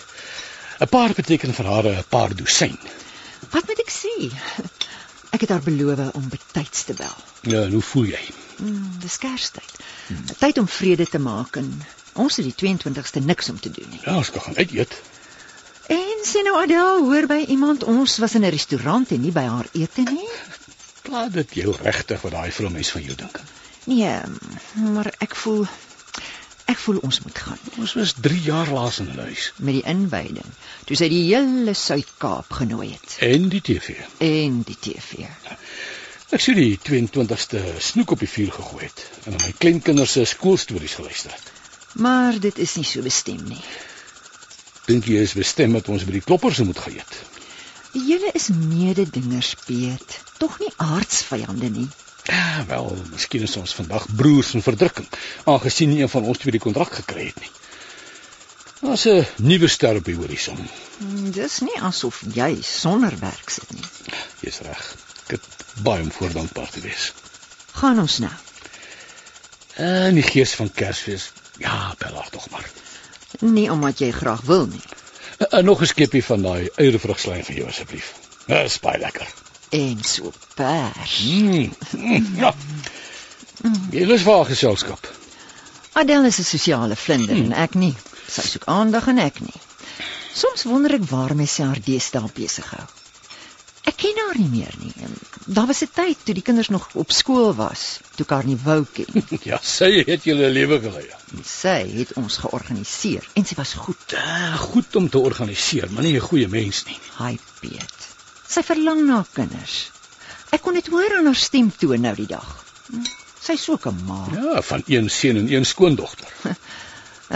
[SPEAKER 7] 'n Paar beteken vir haar 'n paar dosyn.
[SPEAKER 5] Wat moet ek sê? Ek het haar beloof om betyds te bel.
[SPEAKER 7] Ja, en hoe voel jy?
[SPEAKER 5] Mm, dis Kerstyd. Tyd om vrede te maak en ons het die 22ste niks om te doen nie.
[SPEAKER 7] Ja, ons kan gaan uit eet.
[SPEAKER 5] En sê nou Adel, hoor by iemand ons was in 'n restaurant en nie by haar ete nie?
[SPEAKER 7] Klaar dit jou regtig wat daai vrou mens van jou dink.
[SPEAKER 5] Nee, maar ek voel ek voel ons moet gaan
[SPEAKER 7] Ons was 3 jaar laas in huis
[SPEAKER 5] met die inwyding. Toe sy die hele Suid-Kaap genooi het
[SPEAKER 7] en die TV.
[SPEAKER 5] en die TV.
[SPEAKER 7] Ek sien die 22ste snoek op die vuur gegooi het en aan my kleinkinders se skoolstories geluister het.
[SPEAKER 5] Maar dit is nie so bestem nie.
[SPEAKER 7] Dink jy is bestem dat ons by die kloppers moet gaan eet?
[SPEAKER 5] Julle is mededingers, Piet. Tog nie aardsvyande nie.
[SPEAKER 7] Ja, wel, miskien is ons vandag broers in verdrukking, aangesien nie een van ons twee die kontrak gekry het nie. Daar's 'n nuwe ster op die horison.
[SPEAKER 5] Hmm, Dis nie asof jy sonder werk sit nie.
[SPEAKER 7] Jy's reg. Ek het baie om voor dankbaar te wees.
[SPEAKER 5] Gaan ons nou.
[SPEAKER 7] En die gees van Kersfees. Ja, belag tog maar.
[SPEAKER 5] Nie omdat jy graag wil nie.
[SPEAKER 7] En, en nog 'n skepie van daai eiervrugslyn vir jou asseblief. Dis baie lekker.
[SPEAKER 5] En so pers.
[SPEAKER 7] Mm. mm, Ja. Jy lus vir haar geselskap.
[SPEAKER 5] Adel is 'n sosiale vlinder en ek nie. Sy soek aandag en ek nie. Soms wonder ek waarmee sy haar deesdae besig hou. Ek ken haar nie meer nie. En Daar was 'n tyd toe die kinders nog op skool was, toe ek haar nie wou ken.
[SPEAKER 7] Ja, sy het julle lewe gelei.
[SPEAKER 5] Sy het ons georganiseer en sy was goed.
[SPEAKER 7] Ja, goed om te organiseer, maar nie 'n goeie mens nie.
[SPEAKER 5] Hy Piet. Sy verlang na kinders. Ek kon dit hoor aan haar stemtoon nou die dag. Hm, Sy's ook 'n ma.
[SPEAKER 7] Ja, van een seun en een skoondogter.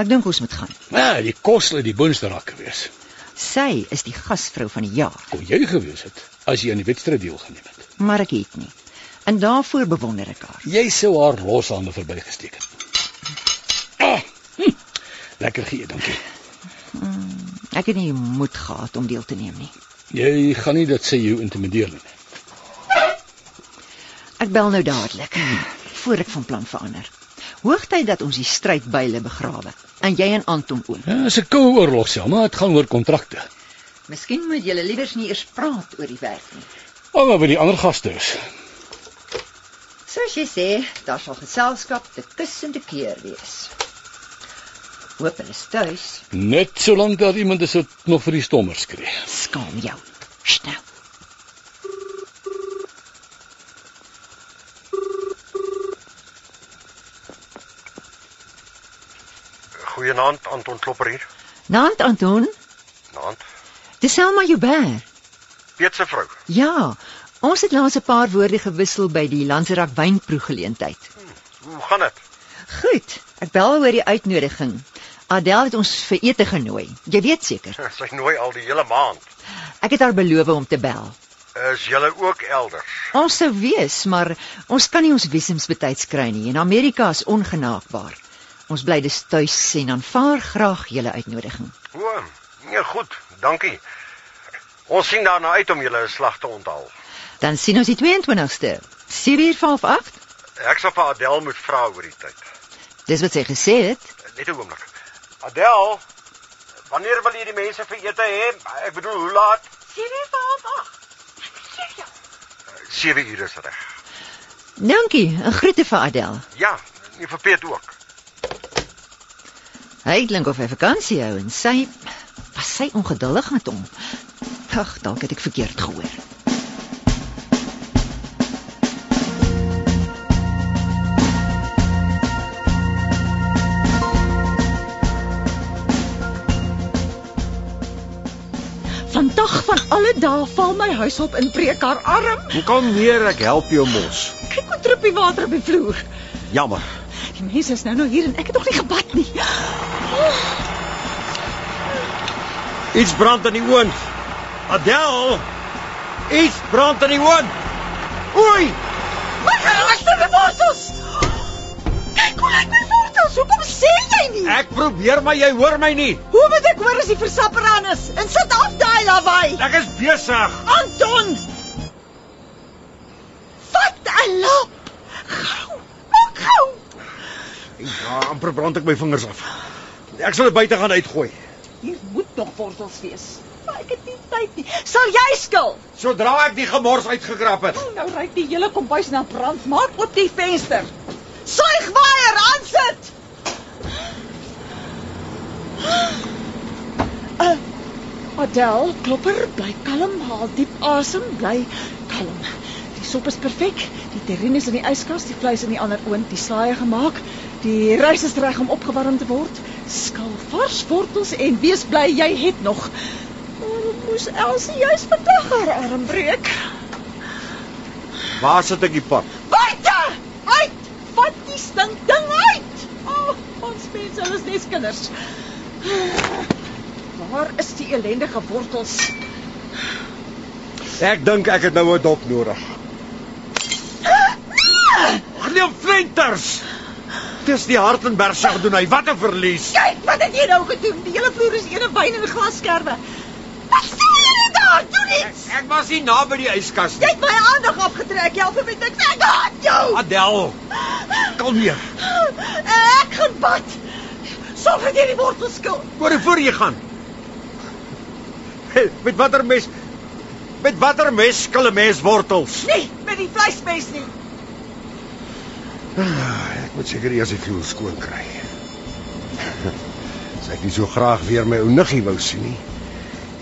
[SPEAKER 5] Ek dink ons moet gaan.
[SPEAKER 7] Ja, die kos het die boonste raak gewees.
[SPEAKER 5] Sy is die gasvrou van die jaar,
[SPEAKER 7] Kon jy gewees het as jy aan die wedstryd deelgeneem het.
[SPEAKER 5] maar ek het nie. En daarvoor bewonder ek haar.
[SPEAKER 7] Jy sou haar loshande verbygesteek het. Ah, hm, lekker gee, dankie.
[SPEAKER 5] Ek het nie moed gehad om deel te neem nie.
[SPEAKER 7] Jy gaan nie dat sy jou intimideer nie.
[SPEAKER 5] Ek bel nou dadelik voor ek van plan verander. Hoogtyd dat ons die strydbyle begrawe. En jy en Anton ook.
[SPEAKER 7] Ja, dis 'n koue oorlog, Selma, dit gaan oor kontrakte.
[SPEAKER 5] Miskien moet julle liewers nie eers praat oor die werk nie.
[SPEAKER 7] Almal by die ander gaste is.
[SPEAKER 5] Soos jy sê, daar sal geselskap te kus en te keer wees. Hoop hulle is tuis.
[SPEAKER 7] Net solank daar iemand is wat nog vir die stommer skree.
[SPEAKER 5] Skaam jou. Snel.
[SPEAKER 3] Goeienaand Anton Klopper hier.
[SPEAKER 5] Naand Anton,
[SPEAKER 3] Naand.
[SPEAKER 5] Dis Selma Joubert.
[SPEAKER 3] Piet se vrou.
[SPEAKER 5] Ja, ons het laas 'n paar woorde gewissel by die Lanserak wynproe geleentheid.
[SPEAKER 3] Hoe gaan dit?
[SPEAKER 5] Goed, ek bel oor die uitnodiging. Adel het ons vir ete genooi. Jy weet seker.
[SPEAKER 3] Sy nooi al die hele maand.
[SPEAKER 5] Ek het haar beloof om te bel.
[SPEAKER 3] Is julle ook elders?
[SPEAKER 5] Ons sou wees, maar ons kan nie ons visums betyds kry nie en Amerika is ongenaakbaar. Ons bly dus tuis en aanvaar graag julle uitnodiging.
[SPEAKER 3] O, nee, goed. Dankie. Ons sien daarna uit om julle 'n slag te onthaal.
[SPEAKER 5] Dan sien ons die 22ste. 7:30.
[SPEAKER 3] Ek sal vir Adel moet vra oor die tyd.
[SPEAKER 5] Dis wat sy gesê het.
[SPEAKER 3] Net 'n oomblik. Adel, wanneer wil jy die mense vir ete hê? Ek bedoel, hoe laat? 7 uur is reg.
[SPEAKER 5] Dankie, 'n groete vir Adel.
[SPEAKER 3] Ja, nie vir Piet ook.
[SPEAKER 5] Hy klink of hy vakansie hou en sy was sy ongeduldig met hom. Ag, dalk het ek verkeerd gehoor.
[SPEAKER 2] Vandag van alle dae val my huis op in breek haar arm.
[SPEAKER 3] Kom neer, ek help jou mos.
[SPEAKER 2] Kyk hoe druppie water op die vloer.
[SPEAKER 3] Jammer.
[SPEAKER 2] Die mense is nou nog hier en ek het nog nie gebad nie.
[SPEAKER 3] Iets brand in die oond. Adel! Iets brand in die oond. Oei!
[SPEAKER 2] Wat is die wortels? Kyk hoe lyk my wortels. Hoekom sê jy nie?
[SPEAKER 3] Ek probeer maar jy hoor my nie.
[SPEAKER 2] Hoe moet ek hoor as die versapper aan is? En sit af daai lawaai.
[SPEAKER 3] Ek is besig.
[SPEAKER 2] Anton! Wat 'n lap. Gou. Maak gou.
[SPEAKER 3] Ja, amper brand ek my vingers af. Ek sal dit buite gaan uitgooi.
[SPEAKER 2] Hier moet nog wortels wees. Maar ek het nie tyd nie. Sal jy skil?
[SPEAKER 3] Sodra ek die gemors uitgekrap het.
[SPEAKER 2] Nou ryk die hele kombuis na brand. Maak oop die venster. Suigwaier aansit. Uh, Adel, klopper, bly kalm, haal diep asem, bly kalm. Die sop is perfek. Die terrine is in die yskas, die vleis in die ander oond, die slaaië gemaak. Die rys is reg om opgewarm te word. Skil vars wortels en wees bly jy het nog. Waarom moes Elsie juis vandag haar arm breek?
[SPEAKER 3] Waar sit ek die pad?
[SPEAKER 2] Buite! Uit! Vat die stink ding uit! O, oh, ons mense, hulle is net kinders. Waar is die ellendige wortels?
[SPEAKER 3] Ek dink ek het nou 'n dop nodig. Gleem flenters. Dis die Hartenberg se doen hy. Wat 'n verlies.
[SPEAKER 2] Kyk, wat het jy nou gedoen? Die hele vloer is ene wyn en glasskerwe. Wat sê jy daar? Doen iets.
[SPEAKER 3] Ek was nie naby die yskas
[SPEAKER 2] Jy het my aandag afgetrek. Help my met niks. Ek haat jou.
[SPEAKER 3] Adel, kalmeer.
[SPEAKER 2] Ek gaan bad. Sorg dat jy die wortels skil.
[SPEAKER 3] Waar voor jy gaan? Met watter mes? Met watter mes skil 'n mens wortels?
[SPEAKER 2] Nee, met die vleismes nie.
[SPEAKER 3] Ek moet seker eers die vloer skoon kry. Sy het nie so graag weer my ou niggie wou sien nie.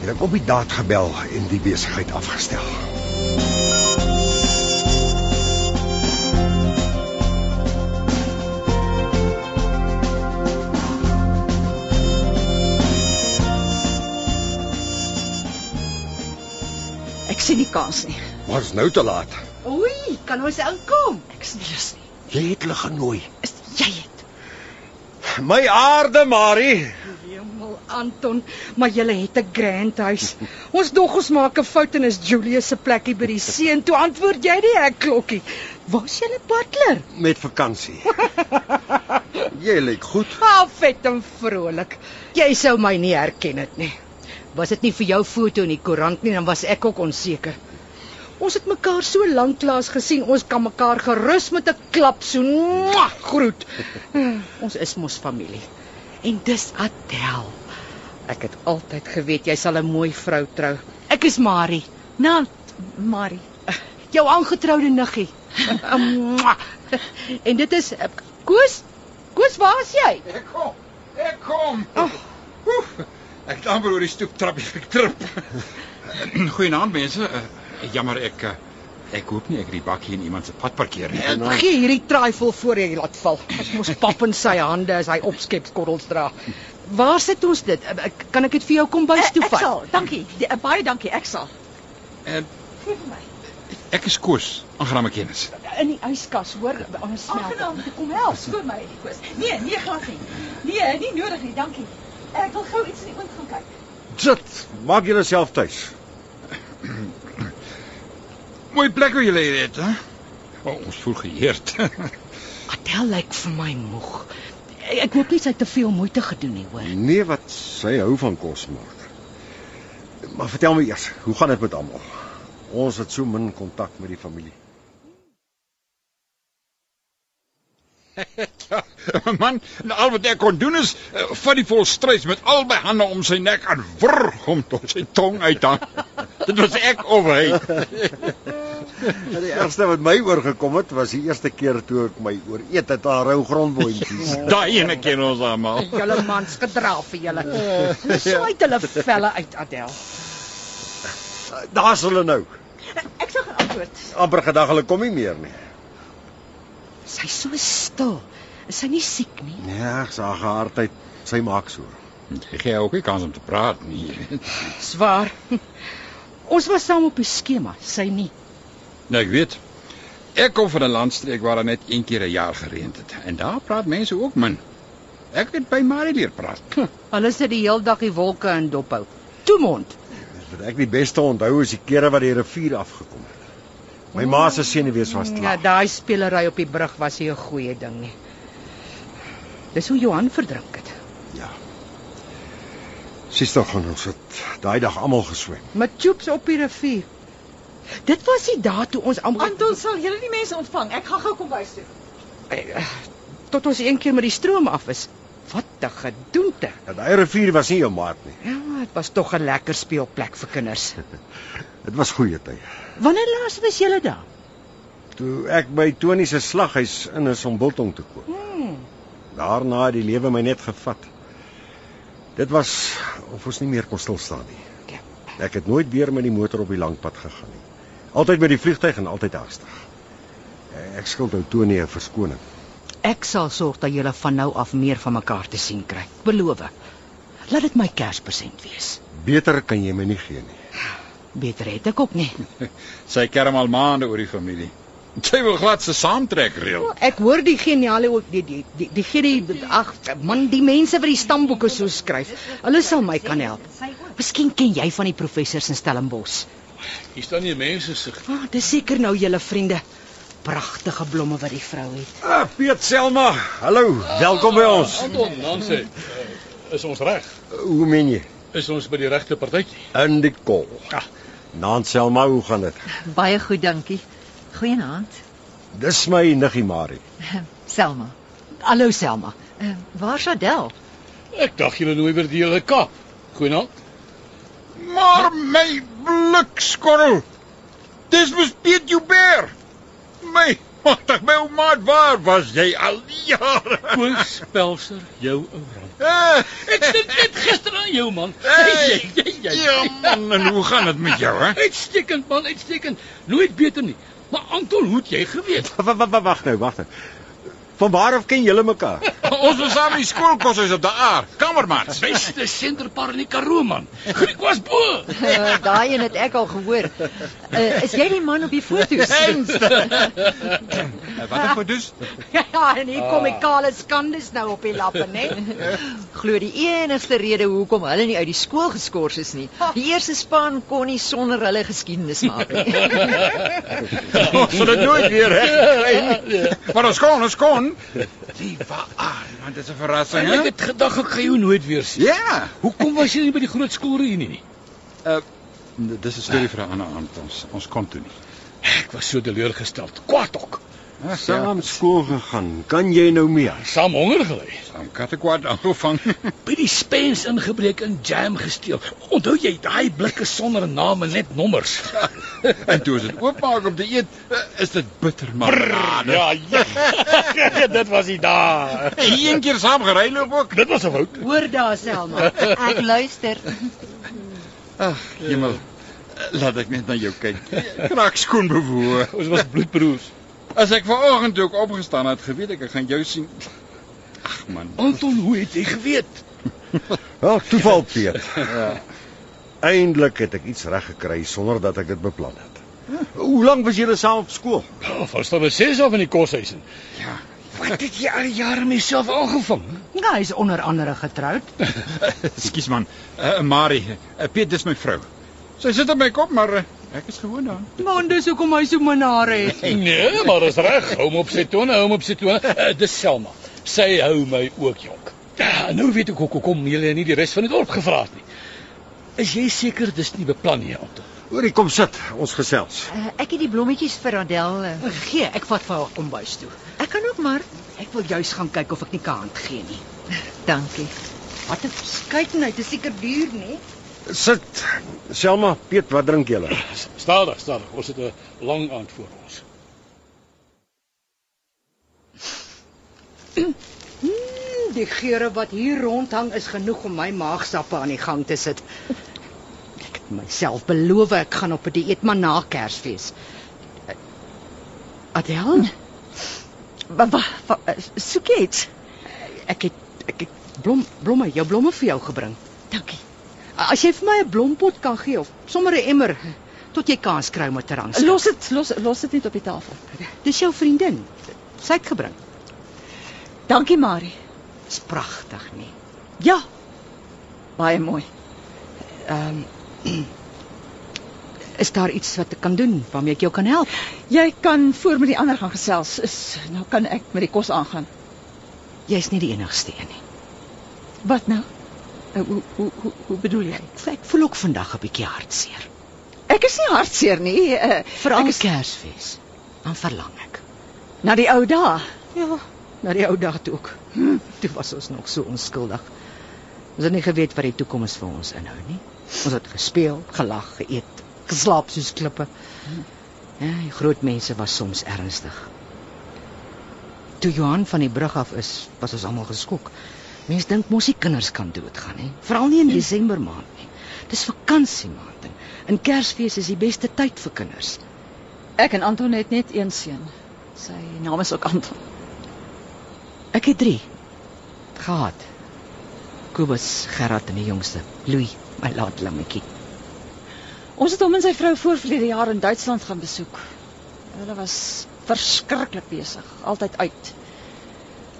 [SPEAKER 3] Het ek op die daad gebel en die besigheid afgestel.
[SPEAKER 2] Ek sien nie kans nie.
[SPEAKER 3] Maar is nou te laat.
[SPEAKER 4] Oei, kan ons inkom?
[SPEAKER 2] Ek is nie lus nie.
[SPEAKER 3] Jy het hulle genooi.
[SPEAKER 2] Is jy het?
[SPEAKER 3] My aarde, Marie.
[SPEAKER 4] Hemel Anton, maar jy het 'n grand huis. Ons dog ons maak 'n fout en is Julius se plekkie by die see en toe antwoord jy die hek klokkie. Waar's julle butler?
[SPEAKER 3] Met vakansie. Jy lyk goed.
[SPEAKER 4] Ah, vet en vrolik. Jy sou my nie herken het nie. Was dit nie vir jou foto in die koerant nie, dan was ek ook onseker. Ons het mekaar so lank laas gesien, ons kan mekaar gerus met 'n klap so mwah, groet. ons is mos familie. En dis Adel. Ek het altyd geweet jy sal 'n mooi vrou trou. Ek is Marie,
[SPEAKER 2] Nou, Marie.
[SPEAKER 4] jou aangetroude niggie. En dit is eh, Koos. Koos, waar is jy?
[SPEAKER 3] Ek kom.
[SPEAKER 6] Ek kom. Oef, ek het amper oor die stoeptrappie getrip. Goeienaand mense. Jammer ek uh, ek hoop nie ek het die bakkie in iemand se pad parkeer nie.
[SPEAKER 4] Gee hierdie trifle voor jy laat val. Ek mos pap in sy hande as hy opskepskoddels dra. Waar sit ons dit? Eh, eh, Kan ek dit vir jou kom bys toe
[SPEAKER 8] Ek
[SPEAKER 4] vat?
[SPEAKER 8] sal, dankie. Die, baie dankie, ek sal.
[SPEAKER 6] Uh, ek is Koos, aangename kennis.
[SPEAKER 8] In die yskas, hoor, anders smelt. Aangenaam kom help. Skoon my koes. Nee, nee glad nie. Nee, nie nodig nie, dankie. Ek wil gou iets in die oond gaan kyk.
[SPEAKER 3] Sit, maak julle self tuis.
[SPEAKER 6] Mooi plek waar julle hier het, hè? Oh, ons voel geëerd.
[SPEAKER 4] Adel lyk vir my moeg. Ek hoop nie sy het te veel moeite gedoen nie, hoor.
[SPEAKER 3] Nee, wat sy hou van kos maak. Maar vertel my eers, hoe gaan dit met almal? Ons het so min kontak met die familie.
[SPEAKER 6] Ja, man, al wat ek kon doen is uh, vat die volstrys met albei hande om sy nek en wrr hom tot sy tong uithang. Dit was ek of hy.
[SPEAKER 3] Die ergste wat my oorgekom het, was die eerste keer toe ek my ooreet het aan rou grondboontjies.
[SPEAKER 6] Daai ene ken ons almal.
[SPEAKER 4] Julle mans gedra vir julle. Swaait hulle velle uit, Adel.
[SPEAKER 3] Daar's hulle nou.
[SPEAKER 8] Ek sal gaan antwoord.
[SPEAKER 3] amper gedag hulle kom nie meer nie.
[SPEAKER 4] Sy's so stil. Is sy nie siek nie?
[SPEAKER 3] Ja, ek sag haar tyd, sy maak so.
[SPEAKER 6] Jy gee ook nie kans om te praat nie.
[SPEAKER 4] Swaar. Ons was saam op die skema, sy nie.
[SPEAKER 6] Nou ek weet. Ek kom van 'n landstreek waar daar net een keer 'n jaar gereën het en daar praat mense ook min. Ek het by Marie leer praat.
[SPEAKER 4] Hulle sit die heel dag die wolke in dop hou. Toemond.
[SPEAKER 3] Wat ek die beste onthou is die kere wat die rivier afgekom. My ma se senuwees was
[SPEAKER 4] Ja,
[SPEAKER 3] klaar.
[SPEAKER 4] daai spelery op die brug was nie 'n goeie ding nie. Dis hoe Johan verdrink het.
[SPEAKER 3] Ja. Sies tog gaan ons het daai dag almal geswem.
[SPEAKER 4] Met tubes op die rivier. Dit was die dae toe ons almal
[SPEAKER 8] Anton sal julle die mense ontvang. Ek gaan gou kom bys toe.
[SPEAKER 4] Eh, tot ons een keer met die stroom af is. Wat 'n gedoente.
[SPEAKER 3] Ja, daai rivier was nie jou maat nie.
[SPEAKER 4] Ja, dit was tog 'n lekker speelplek vir kinders.
[SPEAKER 3] Dit was goeie tye.
[SPEAKER 4] Wanneer laas was julle daar?
[SPEAKER 3] Toe ek by Tony se slaghuis in is om biltong te koop.
[SPEAKER 4] Hmm.
[SPEAKER 3] Daarna het die lewe my net gevat. Dit was of ons nie meer kon stil staan nie.
[SPEAKER 4] Ja.
[SPEAKER 3] Ek het nooit weer met die motor op die lang pad gegaan nie. Altyd met die vliegtyg en altyd haastig. Ek skuld ou Tony 'n verskoning.
[SPEAKER 4] Ek sal sorg dat julle van nou af meer van mekaar te sien kry. Beloof. Laat dit my Kerspresent wees.
[SPEAKER 3] Beter kan jy my nie gee nie.
[SPEAKER 4] Beter het ek ook nie.
[SPEAKER 6] Sy kerm al maande oor die familie. Sy wil glad se saamtrek reël.
[SPEAKER 4] Ek hoor die geniale ook die die die die gee die ag man die mense wat die stamboeke so skryf. Hulle sal my kan help. Miskien ken jy van die professors in Stellenbosch.
[SPEAKER 7] Hier staan nie mense se
[SPEAKER 4] Ah, dis seker nou julle vriende. Pragtige blomme wat die vrou het.
[SPEAKER 3] Ah, Piet Selma. Hallo, welkom by ons.
[SPEAKER 7] Anton, dan sê, uh, is ons reg?
[SPEAKER 3] Hoe meen jy?
[SPEAKER 7] Is ons by die regte partytjie?
[SPEAKER 3] In die kol.
[SPEAKER 7] Ja.
[SPEAKER 3] Naan Selma, hoe gaan dit?
[SPEAKER 5] Baie goed, dankie. Goeienaand.
[SPEAKER 3] Dis my niggie Marie.
[SPEAKER 5] Selma.
[SPEAKER 4] Hallo Selma.
[SPEAKER 5] Uh, waar's Adel?
[SPEAKER 7] Ek dink julle nooi weer die hele Kaap. Goeienaand.
[SPEAKER 6] Maar my blikskorrel. Dis mos Piet Joubert. My, magtig my ou maat, waar was jy al die jare?
[SPEAKER 7] Koos Pelser, jou ou rand.
[SPEAKER 6] Eh,
[SPEAKER 7] Ek sit net gister aan jou man.
[SPEAKER 6] Hey,
[SPEAKER 7] Jy, jy, jy.
[SPEAKER 6] Ja man, en hoe gaan dit met jou, hè?
[SPEAKER 7] Uitstekend man, uitstekend. Nooit beter nie. Maar Anton, hoe het jy geweet?
[SPEAKER 3] Wag nou, wag nou. Van waar af ken julle mekaar?
[SPEAKER 6] Ons was saam in die skoolkoshuis op die aar, kamermaats.
[SPEAKER 7] Beste senterpar in die Karoo man. Griek was bo.
[SPEAKER 5] Uh, daai een het ek al gehoor. Uh, is jy die man op die foto's?
[SPEAKER 6] Wat het voor dus?
[SPEAKER 4] Ja, en hier kom die kale skandes nou op die lappe, né?
[SPEAKER 5] Glo die enigste rede hoekom hulle nie uit die skool geskort is nie. Die eerste span kon nie sonder hulle geskiedenis maak nie.
[SPEAKER 6] Ons sal dit nooit weer reg. Maar ons kon, ons kon. Die waar, man, dit is 'n verrassing,
[SPEAKER 7] En ek
[SPEAKER 6] hè?
[SPEAKER 7] het gedag ek gaan jou nooit weer sien.
[SPEAKER 6] Ja.
[SPEAKER 7] Hoekom was jy nie by die groot skoolreunie nie?
[SPEAKER 6] Dis 'n storie vir 'n ander aand ons. Ons kon toe nie.
[SPEAKER 7] Ek was so teleurgesteld. Kwaad ook.
[SPEAKER 3] Saam skool gegaan. Kan jy nou meer?
[SPEAKER 7] Saam honger gelei.
[SPEAKER 6] Saam kattekwaad aangevang.
[SPEAKER 7] By die spens ingebreek en jam gesteel. Onthou jy daai blikke sonder name net nommers?
[SPEAKER 6] en toe as dit oopmaak om te eet, is dit bitter maar.
[SPEAKER 7] ja, ja. dit was die daar.
[SPEAKER 6] Een keer saam gery loop ook.
[SPEAKER 7] Dit was 'n fout.
[SPEAKER 4] Hoor daar Selma. Ek luister.
[SPEAKER 6] Ag, hemel. Laat ek net na jou kyk. Kraak skoon bewoe.
[SPEAKER 7] Ons was bloedbroers.
[SPEAKER 6] As ek vanoggend toe ook opgestaan het, geweet ek ek gaan jou sien. Ag man.
[SPEAKER 7] Anton, hoe het jy geweet?
[SPEAKER 3] Wel, toeval, Piet. Ja. Eindelik het ek iets reg gekry sonder dat ek dit beplan het. Hoe lank was julle saam op skool?
[SPEAKER 7] Oh, was daar ses of in die koshuis?
[SPEAKER 6] Ja.
[SPEAKER 7] Wat het jy al die jare myself aangevang?
[SPEAKER 4] Ja, hy is onder andere getroud.
[SPEAKER 6] Ekskuus man. Uh, Marie, uh, Piet dis my vrou. Sy sit op my kop, maar uh, ek is gewoond daaraan.
[SPEAKER 4] Man, dis hoekom hy so minare het.
[SPEAKER 7] Nee, maar dis reg. Hou hom op sy tone, hou hom op sy tone. Uh, dis Selma. Sy hou my ook jonk. Ja, nou weet ek hoekom julle nie die res van die dorp gevra het nie. Is jy seker dis nie beplan nie, Anton?
[SPEAKER 3] Hoorie, kom sit. Ons gesels.
[SPEAKER 5] Uh, ek het die blommetjies vir Adel. Uh,
[SPEAKER 4] Gee, ek vat vir haar kombuis toe.
[SPEAKER 5] ek kan ook maar.
[SPEAKER 4] Ek wil juis gaan kyk of ek nie kan hand gee nie.
[SPEAKER 5] Dankie.
[SPEAKER 4] Wat 'n verskeidenheid, dis seker duur, nie?
[SPEAKER 3] Sit. Selma, Piet, wat drink julle?
[SPEAKER 7] Stadig, stadig. Ons het 'n lang aand voor ons.
[SPEAKER 4] Hmm, die geure wat hier rondhang is genoeg om my maagsappe aan die gang te sit. Ek het myself beloof ek gaan op 'n dieet maar na Kersfees. Eh, Adel,
[SPEAKER 2] Wat wa, wa, soek jy iets?
[SPEAKER 4] ek het ek het blom blomme, jou blomme vir jou gebring.
[SPEAKER 2] Dankie.
[SPEAKER 4] As jy vir my 'n blompot kan gee of sommer 'n emmer tot jy kans kry om dit te rangskik.
[SPEAKER 2] Los dit, los los dit net op die tafel.
[SPEAKER 4] Dis jou vriendin. Sy het gebring.
[SPEAKER 2] Dankie, Marie.
[SPEAKER 4] Dis pragtig nie.
[SPEAKER 2] Ja. Baie mooi.
[SPEAKER 4] Ehm Is daar iets wat ek kan doen waarmee ek jou kan help?
[SPEAKER 2] Jy kan voor met die ander gaan gesels. Is nou kan ek met die kos aangaan.
[SPEAKER 4] Jy's nie die enigste een nie.
[SPEAKER 2] Wat nou? Uh, hoe, hoe hoe hoe bedoel jy?
[SPEAKER 4] Ek voel ook vandag 'n bietjie hartseer.
[SPEAKER 2] Ek is nie hartseer nie. Uh,
[SPEAKER 4] Veral
[SPEAKER 2] ek
[SPEAKER 4] is
[SPEAKER 2] is
[SPEAKER 4] Kersfees. Dan verlang ek.
[SPEAKER 2] na die ou dae.
[SPEAKER 4] Ja, na die ou dae toe ook. Hm, toe was ons nog so onskuldig. Ons het nie geweet wat die toekoms vir ons inhou nie. Ons het gespeel, gelag, geëet, geslaap soos klippe. Ja, die groot mense was soms ernstig. Toe Johan van die brug af is, was ons almal geskok. Mense dink mos die kinders kan doodgaan, hè? Veral nie in Desember maand nie. Dis vakansiemaand en in Kersfees is die beste tyd vir kinders.
[SPEAKER 2] Ek en Anton het net een seun. Sy naam is ook Anton.
[SPEAKER 4] Ek het 3 gehad. Kobus, Gerard en die jongste, Louis, my laat lammetjie.
[SPEAKER 2] Ons het hom en sy vrou voorverlede jaar in Duitsland gaan besoek. Hulle was verskriklik besig, altyd uit.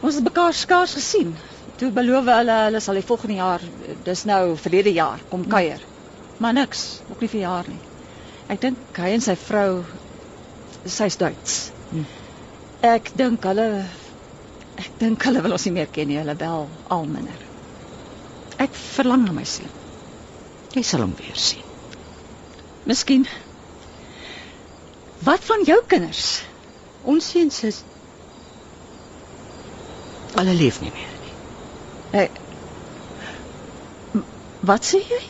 [SPEAKER 2] Ons het mekaar skaars gesien. Toe beloof hulle hulle sal die volgende jaar, dis nou verlede jaar, kom kuier. Maar niks, ook nie vir jaar nie. Ek dink hy en sy vrou sy's Duits.
[SPEAKER 4] Hm.
[SPEAKER 2] Ek dink hulle ek dink hulle wil ons nie meer ken nie, hulle bel al minder. Ek verlang na my seun.
[SPEAKER 4] Jy sal hom weer sien.
[SPEAKER 2] Miskien. Wat van jou kinders?
[SPEAKER 4] Ons seuns is Hulle leef nie meer
[SPEAKER 2] Hey. Wat sê jy?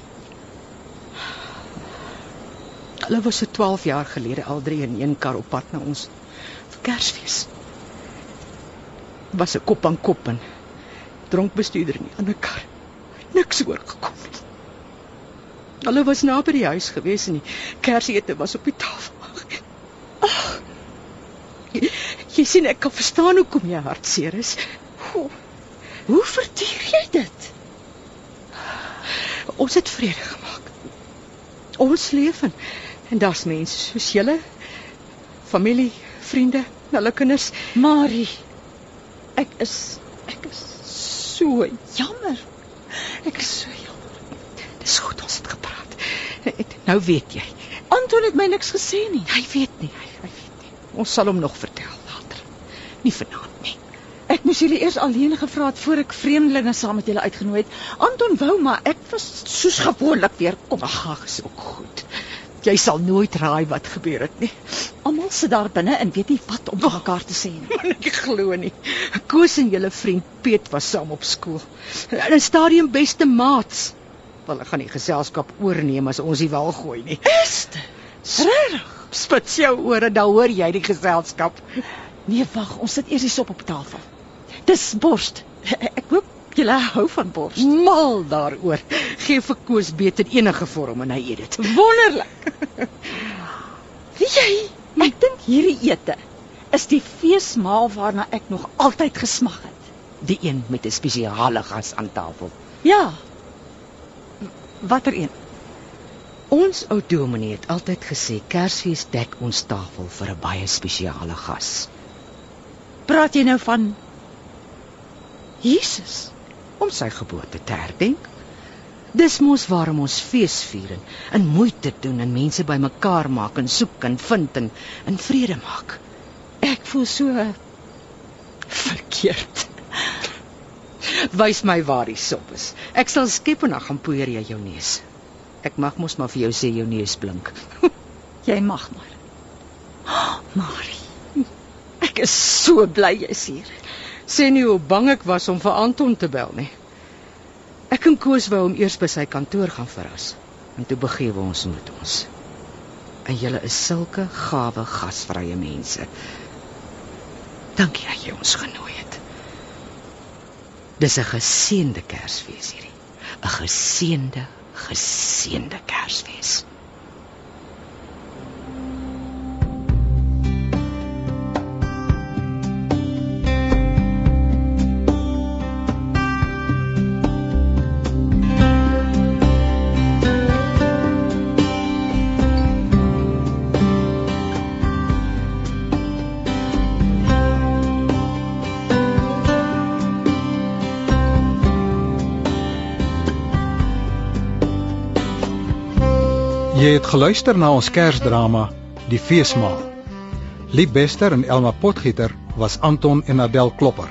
[SPEAKER 4] Hulle was so 12 jaar gelede al drie in een kar op pad na ons vir Kersfees. Was 'n kop aan kop en dronk bestuurder in die ander kar. Niks oorgekom nie. Hulle was naby die huis gewees en die Kersete was op die tafel. Ag. Jy, jy sien ek kan verstaan hoekom jy hartseer is.
[SPEAKER 2] Verduur jy dit?
[SPEAKER 4] Ons het vrede gemaak. Ons leef en, en daar's mense soos julle, familie, vriende, hulle kinders.
[SPEAKER 2] Marie, ek is ek is so jammer. Ek is so jammer.
[SPEAKER 4] Dis goed ons het gepraat. Nou weet jy.
[SPEAKER 2] Anton het my niks gesê nie.
[SPEAKER 4] Hy weet nie, hy, hy weet nie. Ons sal hom nog vertel later. Nie vanaand nie.
[SPEAKER 2] Ek moes julle eers alleen gevra het voor ek vreemdelinge saam met julle uitgenooi het. Anton wou maar ek was soos gewoonlik weer kom.
[SPEAKER 4] Ag, is ook goed. Jy sal nooit raai wat gebeur het nie.
[SPEAKER 2] Almal sit daar binne en weet nie wat om vir mekaar te sê nie.
[SPEAKER 4] Ek glo nie. Koos en julle vriend Piet was saam op skool. In 'n stadium beste maats. Wel, ek gaan die geselskap oorneem as ons nie wel gooi nie.
[SPEAKER 2] Is dit? Regtig?
[SPEAKER 4] Spits jou ore, dan hoor jy die geselskap.
[SPEAKER 2] Nee, wag, ons sit eers die sop op tafel. Dis borst. Ek hoop julle hou van borst.
[SPEAKER 4] Mal daaroor. Gee vir Koos beter enige vorm en hy eet dit.
[SPEAKER 2] Wonderlik. Weet jy, ek dink hierdie ete is die feesmaal waarna ek nog altyd gesmag het.
[SPEAKER 4] Die een met 'n spesiale gas aan tafel.
[SPEAKER 2] Ja. Watter een?
[SPEAKER 4] Ons ou dominee het altyd gesê Kersfees dek ons tafel vir 'n baie spesiale gas.
[SPEAKER 2] Praat jy nou van Jesus?
[SPEAKER 4] om sy geboorte te herdenk. Dis mos waarom ons fees vier en, en moeite doen en mense bymekaar maak en soek en vind en in vrede maak.
[SPEAKER 2] Ek voel so verkeerd.
[SPEAKER 4] Wys my waar die sop is. Ek sal skep en dan gaan poeier jy jou neus. Ek mag mos maar vir jou sê jou neus blink.
[SPEAKER 2] Jy mag maar. Oh, Marie. Ek is so bly jy's hier.
[SPEAKER 4] Sê nie hoe bang ek was om vir Anton te bel nie. Ek en Koos wou hom eers by sy kantoor gaan verras. En toe begewe ons met ons. En julle is sulke gawe gasvrye mense. Dankie dat jy ons genooi het. Dis 'n geseënde Kersfees hierdie. 'n Geseënde, geseënde Kersfees.
[SPEAKER 1] Jy het geluister na ons Kersdrama Die Feesmaal. Liep Bester en Elma Potgieter was Anton en Adel Klopper.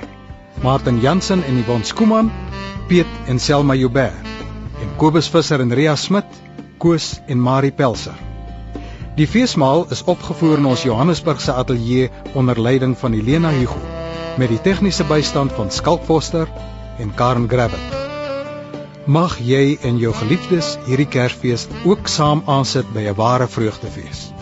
[SPEAKER 1] Martin Jansen en Yvonne Skuman, Piet en Selma Joubert. En Kobus Visser en Ria Smit, Koos en Marie Pelser. Die Feesmaal is opgevoer in ons Johannesburgse ateljee onder leiding van Helena Hugo met die tegniese bystand van Skalk Foster en Karen Gravett. Mag jy en jou geliefdes hierdie Kersfees ook saam aansit by 'n ware vreugdefees.